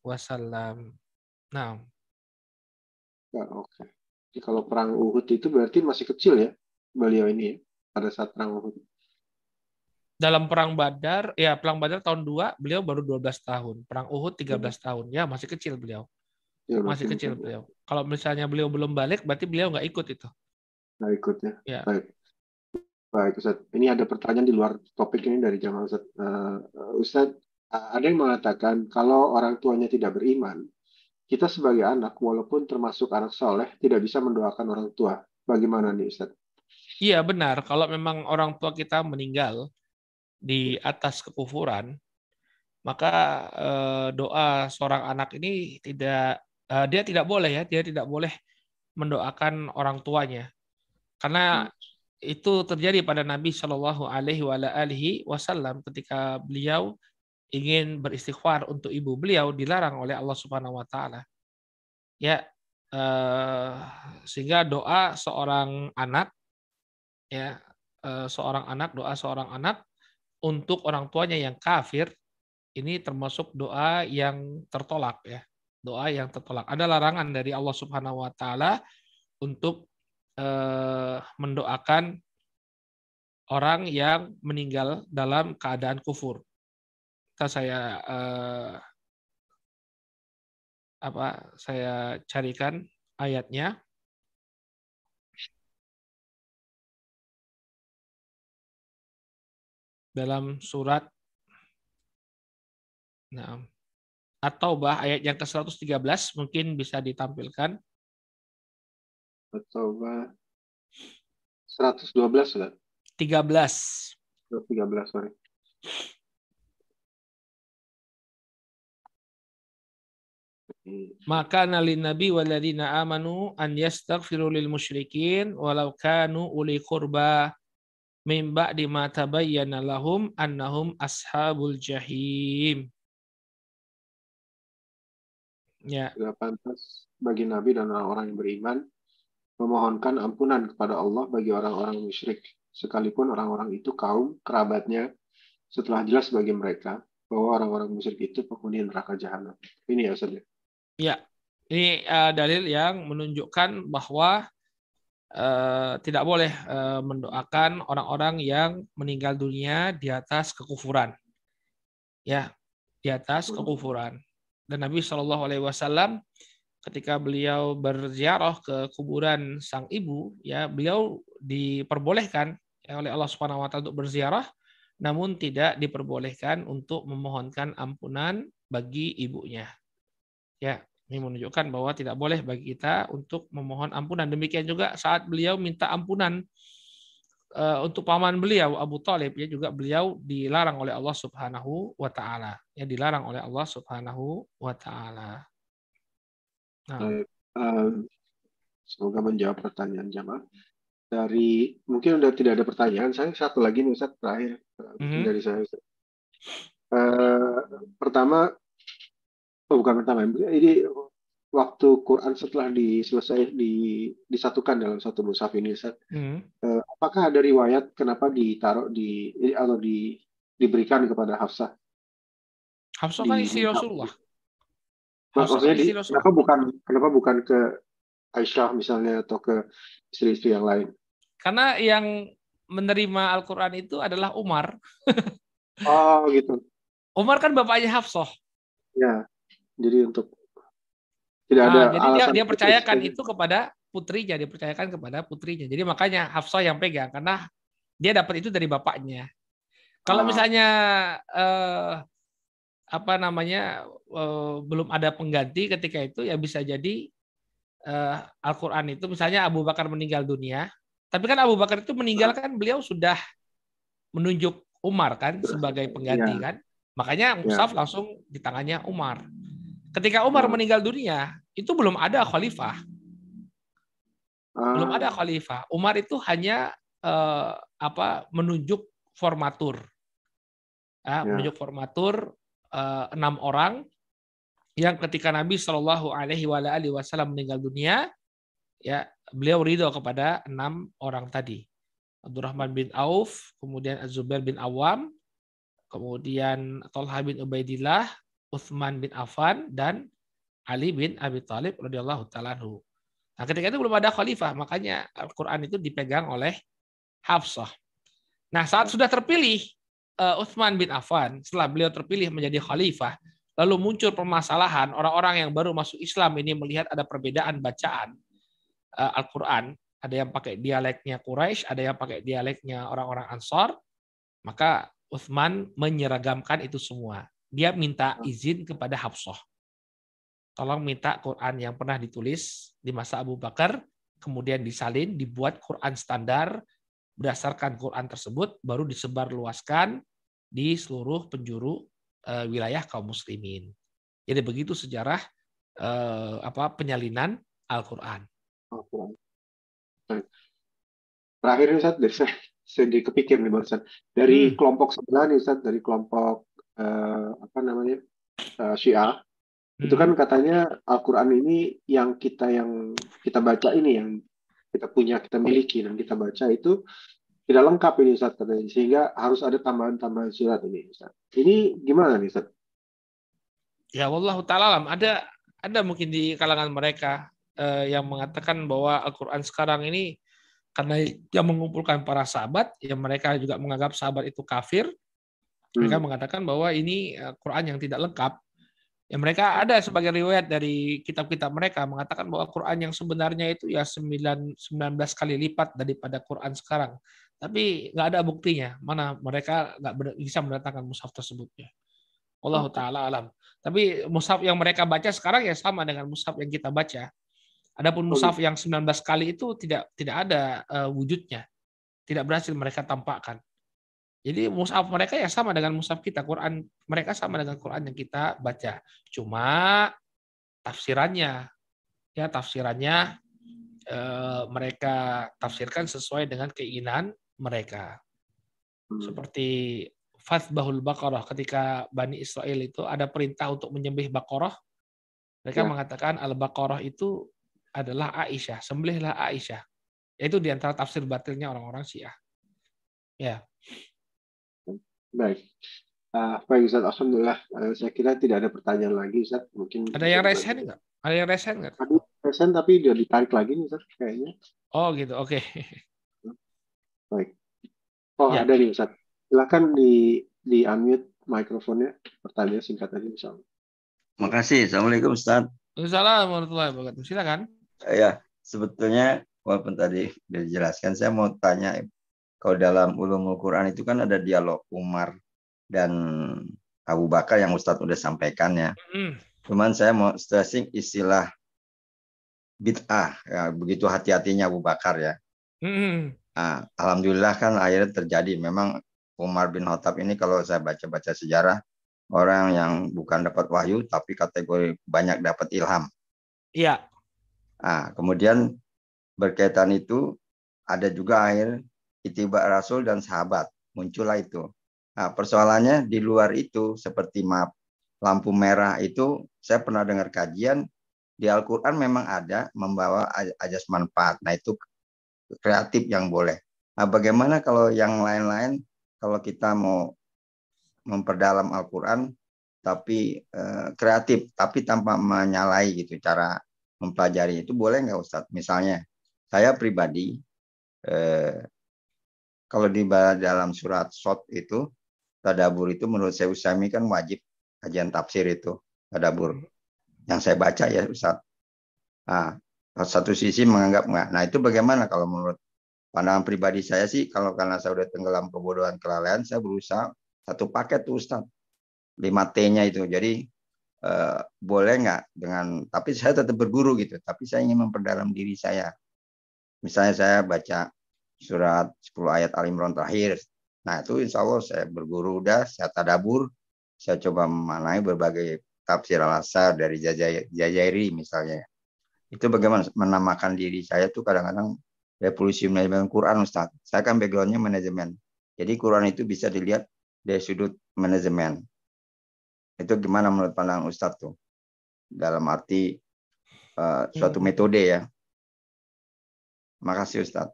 Wasallam. Nah, ya, oke. Okay. Jadi kalau perang Uhud itu berarti masih kecil ya beliau ini ya, pada saat perang Uhud. Dalam perang Badar, ya perang Badar tahun 2 beliau baru 12 tahun. Perang Uhud 13 hmm. tahun. Ya masih kecil beliau. Ya, masih kecil beliau. Kalau misalnya beliau belum balik, berarti beliau nggak ikut itu. Nggak ikut ya. ya. Baik. Baik Ustaz. Ini ada pertanyaan di luar topik ini dari jamaah Ustaz. Uh, Ustaz, ada yang mengatakan kalau orang tuanya tidak beriman, kita sebagai anak, walaupun termasuk anak soleh, tidak bisa mendoakan orang tua. Bagaimana nih Ustaz? Iya benar, kalau memang orang tua kita meninggal di atas kekufuran, maka eh, doa seorang anak ini tidak eh, dia tidak boleh ya, dia tidak boleh mendoakan orang tuanya. Karena hmm. itu terjadi pada Nabi Shallallahu alaihi wasallam ketika beliau ingin beristighfar untuk ibu beliau dilarang oleh Allah Subhanahu wa taala. Ya, eh, sehingga doa seorang anak ya, eh, seorang anak doa seorang anak untuk orang tuanya yang kafir ini termasuk doa yang tertolak ya. Doa yang tertolak. Ada larangan dari Allah Subhanahu wa taala untuk eh, mendoakan orang yang meninggal dalam keadaan kufur kita saya uh, apa saya carikan ayatnya dalam surat nah atau bah ayat yang ke-113 mungkin bisa ditampilkan. Atau bah 112 sudah? 13 13 sorry. Maka nali nabi waladina amanu an yastaghfiru lil musyrikin walau kanu uli qurba min ba'di ma tabayyana lahum annahum ashabul jahim. Ya. Tidak pantas bagi nabi dan orang-orang yang beriman memohonkan ampunan kepada Allah bagi orang-orang musyrik sekalipun orang-orang itu kaum kerabatnya setelah jelas bagi mereka bahwa orang-orang musyrik itu penghuni neraka jahanam. Ini ya Ustaz. Ya? Ya, ini uh, dalil yang menunjukkan bahwa uh, tidak boleh uh, mendoakan orang-orang yang meninggal dunia di atas kekufuran. Ya, di atas kekufuran. Dan Nabi Shallallahu Alaihi Wasallam ketika beliau berziarah ke kuburan sang ibu, ya beliau diperbolehkan ya, oleh Allah Subhanahu Wa Taala untuk berziarah, namun tidak diperbolehkan untuk memohonkan ampunan bagi ibunya. Ya, ini menunjukkan bahwa tidak boleh bagi kita untuk memohon ampunan. Demikian juga saat beliau minta ampunan uh, untuk paman beliau Abu Talib ya juga beliau dilarang oleh Allah Subhanahu wa taala. Ya dilarang oleh Allah Subhanahu wa taala. Nah. Um, semoga menjawab pertanyaan jamaah. Dari mungkin udah tidak ada pertanyaan, saya satu lagi nih Ustaz terakhir mm -hmm. dari saya. Uh, pertama Oh, bukan pertama. Ini waktu Quran setelah diselesai di, disatukan dalam satu mushaf ini, Ustaz. Hmm. Eh, apakah ada riwayat kenapa ditaruh di atau di diberikan kepada Hafsah? Hafsah kan istri Rasulullah. Maksudnya di, kenapa bukan kenapa bukan ke Aisyah misalnya atau ke istri-istri yang lain? Karena yang menerima Al-Quran itu adalah Umar. oh gitu. Umar kan bapaknya Hafsah. Ya. Jadi untuk tidak nah, ada jadi dia, dia percayakan itu kepada putrinya, dipercayakan kepada putrinya. Jadi makanya Hafsah yang pegang karena dia dapat itu dari bapaknya. Kalau oh. misalnya eh, apa namanya eh, belum ada pengganti ketika itu ya bisa jadi eh, Al-Qur'an itu misalnya Abu Bakar meninggal dunia, tapi kan Abu Bakar itu meninggal kan beliau sudah menunjuk Umar kan sebagai pengganti ya. kan. Makanya ya. Musaf ya. langsung di tangannya Umar. Ketika Umar hmm. meninggal dunia, itu belum ada khalifah. Belum ada ah. khalifah. Umar itu hanya eh, apa menunjuk formatur. Ya, ya. menunjuk formatur enam orang yang ketika Nabi Shallallahu Alaihi Wasallam meninggal dunia, ya beliau ridho kepada enam orang tadi. Abdurrahman bin Auf, kemudian Az-Zubair bin Awam, kemudian Talha bin Ubaidillah, Uthman bin Affan dan Ali bin Abi Thalib radhiyallahu Nah, ketika itu belum ada khalifah, makanya Al-Qur'an itu dipegang oleh Hafsah. Nah, saat sudah terpilih uh, Uthman bin Affan, setelah beliau terpilih menjadi khalifah, lalu muncul permasalahan orang-orang yang baru masuk Islam ini melihat ada perbedaan bacaan uh, Al-Qur'an, ada yang pakai dialeknya Quraisy, ada yang pakai dialeknya orang-orang Ansar, maka Uthman menyeragamkan itu semua. Dia minta izin kepada Hafsah. Tolong minta Quran yang pernah ditulis di masa Abu Bakar, kemudian disalin, dibuat Quran standar, berdasarkan Quran tersebut, baru disebar luaskan di seluruh penjuru uh, wilayah kaum muslimin. Jadi begitu sejarah uh, apa penyalinan Al-Quran. Terakhir Ustaz, saya sedih kepikir nih Ustaz. Dari hmm. kelompok sebelah nih Ustaz, dari kelompok uh, apa namanya uh, Syiah hmm. itu kan katanya Al-Quran ini yang kita yang kita baca ini yang kita punya kita miliki dan kita baca itu tidak lengkap ini Ustaz katanya sehingga harus ada tambahan-tambahan surat ini Ustaz. Ini gimana nih Ustaz? Ya Allah taala ada ada mungkin di kalangan mereka uh, yang mengatakan bahwa Al-Qur'an sekarang ini karena yang mengumpulkan para sahabat yang mereka juga menganggap sahabat itu kafir mereka hmm. mengatakan bahwa ini eh, Quran yang tidak lengkap. Ya mereka ada sebagai riwayat dari kitab-kitab mereka mengatakan bahwa Quran yang sebenarnya itu ya 9, 19 kali lipat daripada Quran sekarang. Tapi nggak ada buktinya mana mereka nggak bisa mendatangkan mushaf tersebutnya. Allah taala alam. Tapi mushaf yang mereka baca sekarang ya sama dengan mushaf yang kita baca. Adapun mushaf yang 19 kali itu tidak tidak ada uh, wujudnya. Tidak berhasil mereka tampakkan. Jadi mushaf mereka ya sama dengan mushaf kita. Quran mereka sama dengan Quran yang kita baca. Cuma tafsirannya ya tafsirannya eh, mereka tafsirkan sesuai dengan keinginan mereka. Hmm. Seperti Fathbahul Baqarah ketika Bani Israel itu ada perintah untuk menyembelih Baqarah. Mereka ya. mengatakan Al-Baqarah itu adalah Aisyah, sembelihlah Aisyah. Itu di antara tafsir batilnya orang-orang Syiah. Ya. Baik. Uh, baik Ustaz, Alhamdulillah. Uh, saya kira tidak ada pertanyaan lagi Ustaz. Mungkin ada yang resen nggak? Ada yang resen nggak? Ada resen tapi dia ditarik lagi nih Ustaz kayaknya. Oh gitu, oke. Okay. Baik. Oh ya. ada nih Ustaz. Silakan di di unmute mikrofonnya. Pertanyaan singkat aja misalnya. Makasih. Assalamualaikum Ustaz. Assalamualaikum warahmatullahi wabarakatuh. Silakan. Ya, sebetulnya walaupun tadi dijelaskan, saya mau tanya kalau dalam ulumul Quran itu kan ada dialog Umar dan Abu Bakar yang Ustadz udah sampaikan ya. Mm. Cuman saya mau stressing istilah bid'ah ya begitu hati-hatinya Abu Bakar ya. Mm. Nah, Alhamdulillah kan akhirnya terjadi. Memang Umar bin Khattab ini kalau saya baca-baca sejarah orang yang bukan dapat wahyu tapi kategori banyak dapat ilham. Iya. Nah, kemudian berkaitan itu ada juga akhir itiba Rasul dan sahabat. Muncullah itu. Nah, persoalannya di luar itu seperti map lampu merah itu saya pernah dengar kajian di Al-Qur'an memang ada membawa ajas manfaat. Nah, itu kreatif yang boleh. Nah, bagaimana kalau yang lain-lain kalau kita mau memperdalam Al-Qur'an tapi eh, kreatif tapi tanpa menyalai gitu cara mempelajari itu boleh nggak Ustadz? Misalnya saya pribadi eh, kalau di dalam surat Sot itu tadabur itu menurut saya Usami kan wajib kajian tafsir itu tadabur yang saya baca ya Ustaz. Nah, satu sisi menganggap enggak. Nah itu bagaimana kalau menurut pandangan pribadi saya sih kalau karena saya udah tenggelam kebodohan kelalaian saya berusaha satu paket tuh Ustaz. 5T-nya itu. Jadi eh, boleh nggak dengan tapi saya tetap berguru gitu, tapi saya ingin memperdalam diri saya. Misalnya saya baca surat 10 ayat Al Imran terakhir. Nah, itu insya Allah saya berguru udah, saya tadabur, saya coba memanai berbagai tafsir al-asar dari Jajairi misalnya. Itu bagaimana menamakan diri saya tuh kadang-kadang revolusi manajemen Quran Ustaz. Saya kan backgroundnya manajemen. Jadi Quran itu bisa dilihat dari sudut manajemen. Itu gimana menurut pandangan Ustaz tuh? Dalam arti uh, suatu hmm. metode ya. Makasih Ustaz.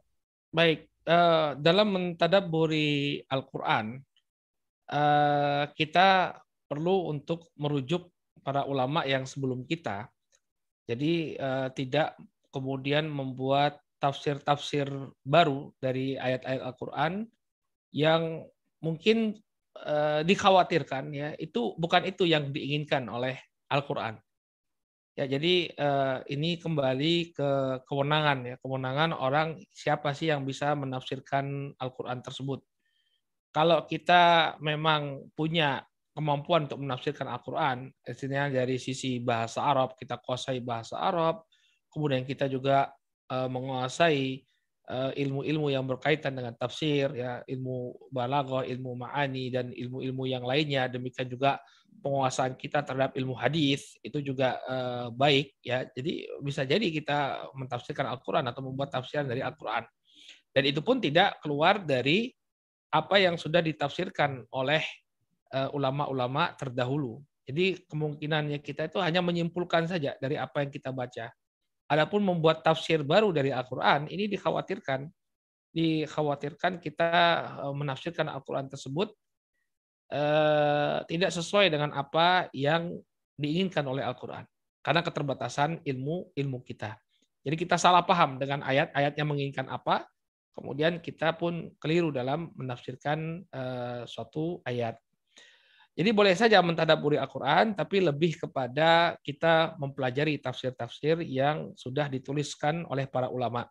Baik, uh, dalam mentadaburi Al-Quran, uh, kita perlu untuk merujuk para ulama yang sebelum kita. Jadi uh, tidak kemudian membuat tafsir-tafsir baru dari ayat-ayat Al-Quran yang mungkin dikhawatirkan ya itu bukan itu yang diinginkan oleh Al-Quran. Ya, jadi eh, ini kembali ke kewenangan ya, kewenangan orang siapa sih yang bisa menafsirkan Al-Qur'an tersebut. Kalau kita memang punya kemampuan untuk menafsirkan Al-Qur'an, artinya dari sisi bahasa Arab kita kuasai bahasa Arab, kemudian kita juga eh, menguasai ilmu-ilmu yang berkaitan dengan tafsir ya, ilmu balaghah, ilmu ma'ani dan ilmu-ilmu yang lainnya, demikian juga penguasaan kita terhadap ilmu hadis itu juga uh, baik ya. Jadi bisa jadi kita mentafsirkan Al-Qur'an atau membuat tafsiran dari Al-Qur'an. Dan itu pun tidak keluar dari apa yang sudah ditafsirkan oleh eh, ulama-ulama uh, terdahulu. Jadi kemungkinannya kita itu hanya menyimpulkan saja dari apa yang kita baca. Adapun membuat tafsir baru dari Al-Qur'an ini dikhawatirkan dikhawatirkan kita eh, menafsirkan Al-Qur'an tersebut Eh, tidak sesuai dengan apa yang diinginkan oleh Al-Quran karena keterbatasan ilmu ilmu kita. Jadi kita salah paham dengan ayat-ayat yang menginginkan apa, kemudian kita pun keliru dalam menafsirkan uh, suatu ayat. Jadi boleh saja mentadaburi Al-Quran, tapi lebih kepada kita mempelajari tafsir-tafsir yang sudah dituliskan oleh para ulama.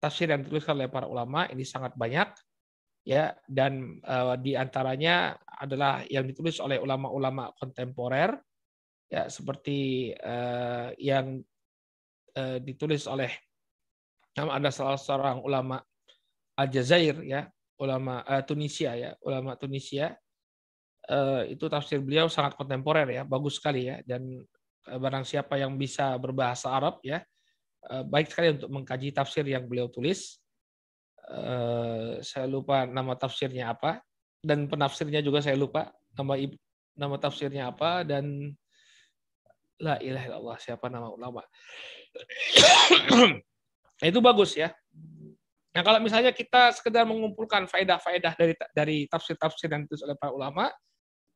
Tafsir yang dituliskan oleh para ulama ini sangat banyak, ya dan uh, di antaranya adalah yang ditulis oleh ulama-ulama kontemporer ya seperti uh, yang uh, ditulis oleh ada salah seorang ulama Aljazair ya ulama uh, Tunisia ya ulama Tunisia uh, itu tafsir beliau sangat kontemporer ya bagus sekali ya. Dan uh, barang siapa yang bisa berbahasa Arab ya uh, baik sekali untuk mengkaji tafsir yang beliau tulis. Eh, saya lupa nama tafsirnya apa dan penafsirnya juga saya lupa nama nama tafsirnya apa dan la ilaha illallah siapa nama ulama. Itu bagus ya. Nah kalau misalnya kita sekedar mengumpulkan faedah-faedah dari dari tafsir-tafsir yang ditulis oleh para ulama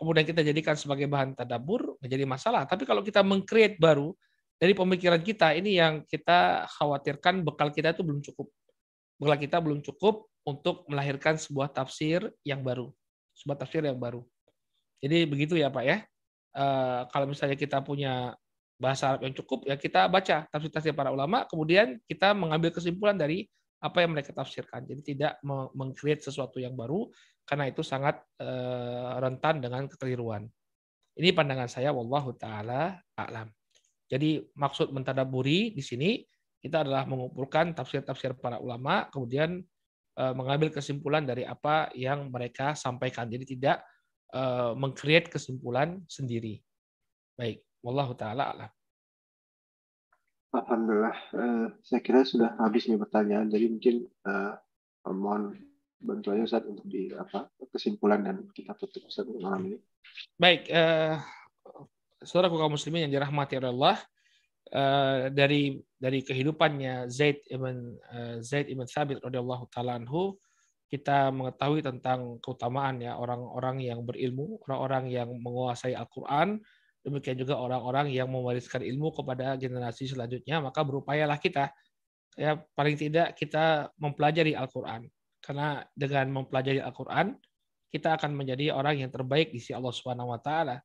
kemudian kita jadikan sebagai bahan tadabur menjadi masalah tapi kalau kita mengcreate baru dari pemikiran kita ini yang kita khawatirkan bekal kita itu belum cukup bekal kita belum cukup untuk melahirkan sebuah tafsir yang baru, sebuah tafsir yang baru. Jadi begitu ya Pak ya. E, kalau misalnya kita punya bahasa Arab yang cukup, ya kita baca tafsir-tafsir para ulama, kemudian kita mengambil kesimpulan dari apa yang mereka tafsirkan. Jadi tidak mengcreate sesuatu yang baru, karena itu sangat e, rentan dengan kekeliruan. Ini pandangan saya, wallahu taala a'lam. Jadi maksud mentadaburi di sini kita adalah mengumpulkan tafsir-tafsir para ulama, kemudian uh, mengambil kesimpulan dari apa yang mereka sampaikan. Jadi tidak uh, mengcreate kesimpulan sendiri. Baik, wallahu taala alam. Alhamdulillah, saya kira sudah habis nih pertanyaan. Jadi mungkin mohon bantuannya Ustaz untuk di apa kesimpulan dan kita tutup Ustaz malam ini. Baik, uh, saudara kaum muslimin yang dirahmati Allah, uh, dari dari kehidupannya Zaid ibn uh, Zaid ibn Thabit radhiyallahu taala anhu kita mengetahui tentang keutamaan ya orang-orang yang berilmu, orang-orang yang menguasai Al-Qur'an, demikian juga orang-orang yang mewariskan ilmu kepada generasi selanjutnya, maka berupayalah kita ya paling tidak kita mempelajari Al-Qur'an. Karena dengan mempelajari Al-Qur'an, kita akan menjadi orang yang terbaik di sisi Allah Subhanahu wa taala.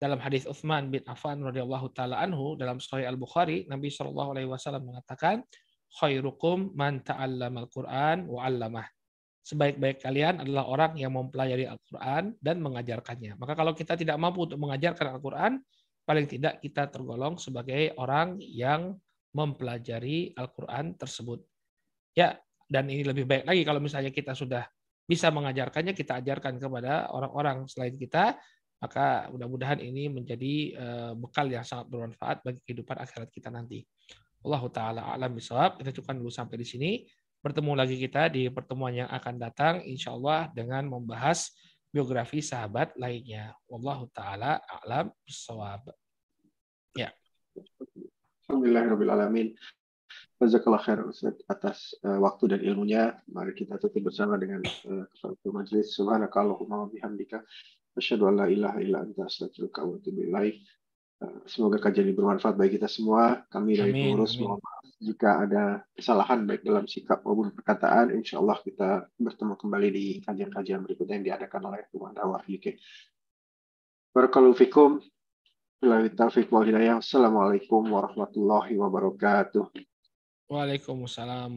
dalam hadis Utsman bin Affan radhiyallahu taala anhu dalam Sahih Al Bukhari Nabi Shallallahu alaihi wasallam mengatakan khairukum man ta'allamal Qur'an wa 'allamah. Sebaik-baik kalian adalah orang yang mempelajari Al-Qur'an dan mengajarkannya. Maka kalau kita tidak mampu untuk mengajarkan Al-Qur'an, paling tidak kita tergolong sebagai orang yang mempelajari Al-Qur'an tersebut. Ya, dan ini lebih baik lagi kalau misalnya kita sudah bisa mengajarkannya, kita ajarkan kepada orang-orang selain kita, maka mudah-mudahan ini menjadi eh, bekal yang sangat bermanfaat bagi kehidupan akhirat kita nanti. Allah taala alam bisawab. Kita cukupkan dulu sampai di sini. Bertemu lagi kita di pertemuan yang akan datang insya Allah dengan membahas biografi sahabat lainnya. Wallahu taala alam bisawab. Ya. Alhamdulillahirabbil Jazakallah khair Ustaz atas uh, waktu dan ilmunya. Mari kita tutup bersama dengan uh, suatu majelis. Subhanakallahumma wa bihamdika Asyhadu an la ilaha illa anta astaghfiruka wa atubu ilaik. Eh, semoga kajian ini bermanfaat bagi kita semua. Kami dari pengurus mohon maaf jika ada kesalahan baik dalam sikap maupun perkataan. Insya Allah kita bertemu kembali di kajian-kajian berikutnya yang diadakan oleh Rumah Dakwah UK. Barakallahu fikum. Assalamualaikum warahmatullahi wabarakatuh. Waalaikumsalam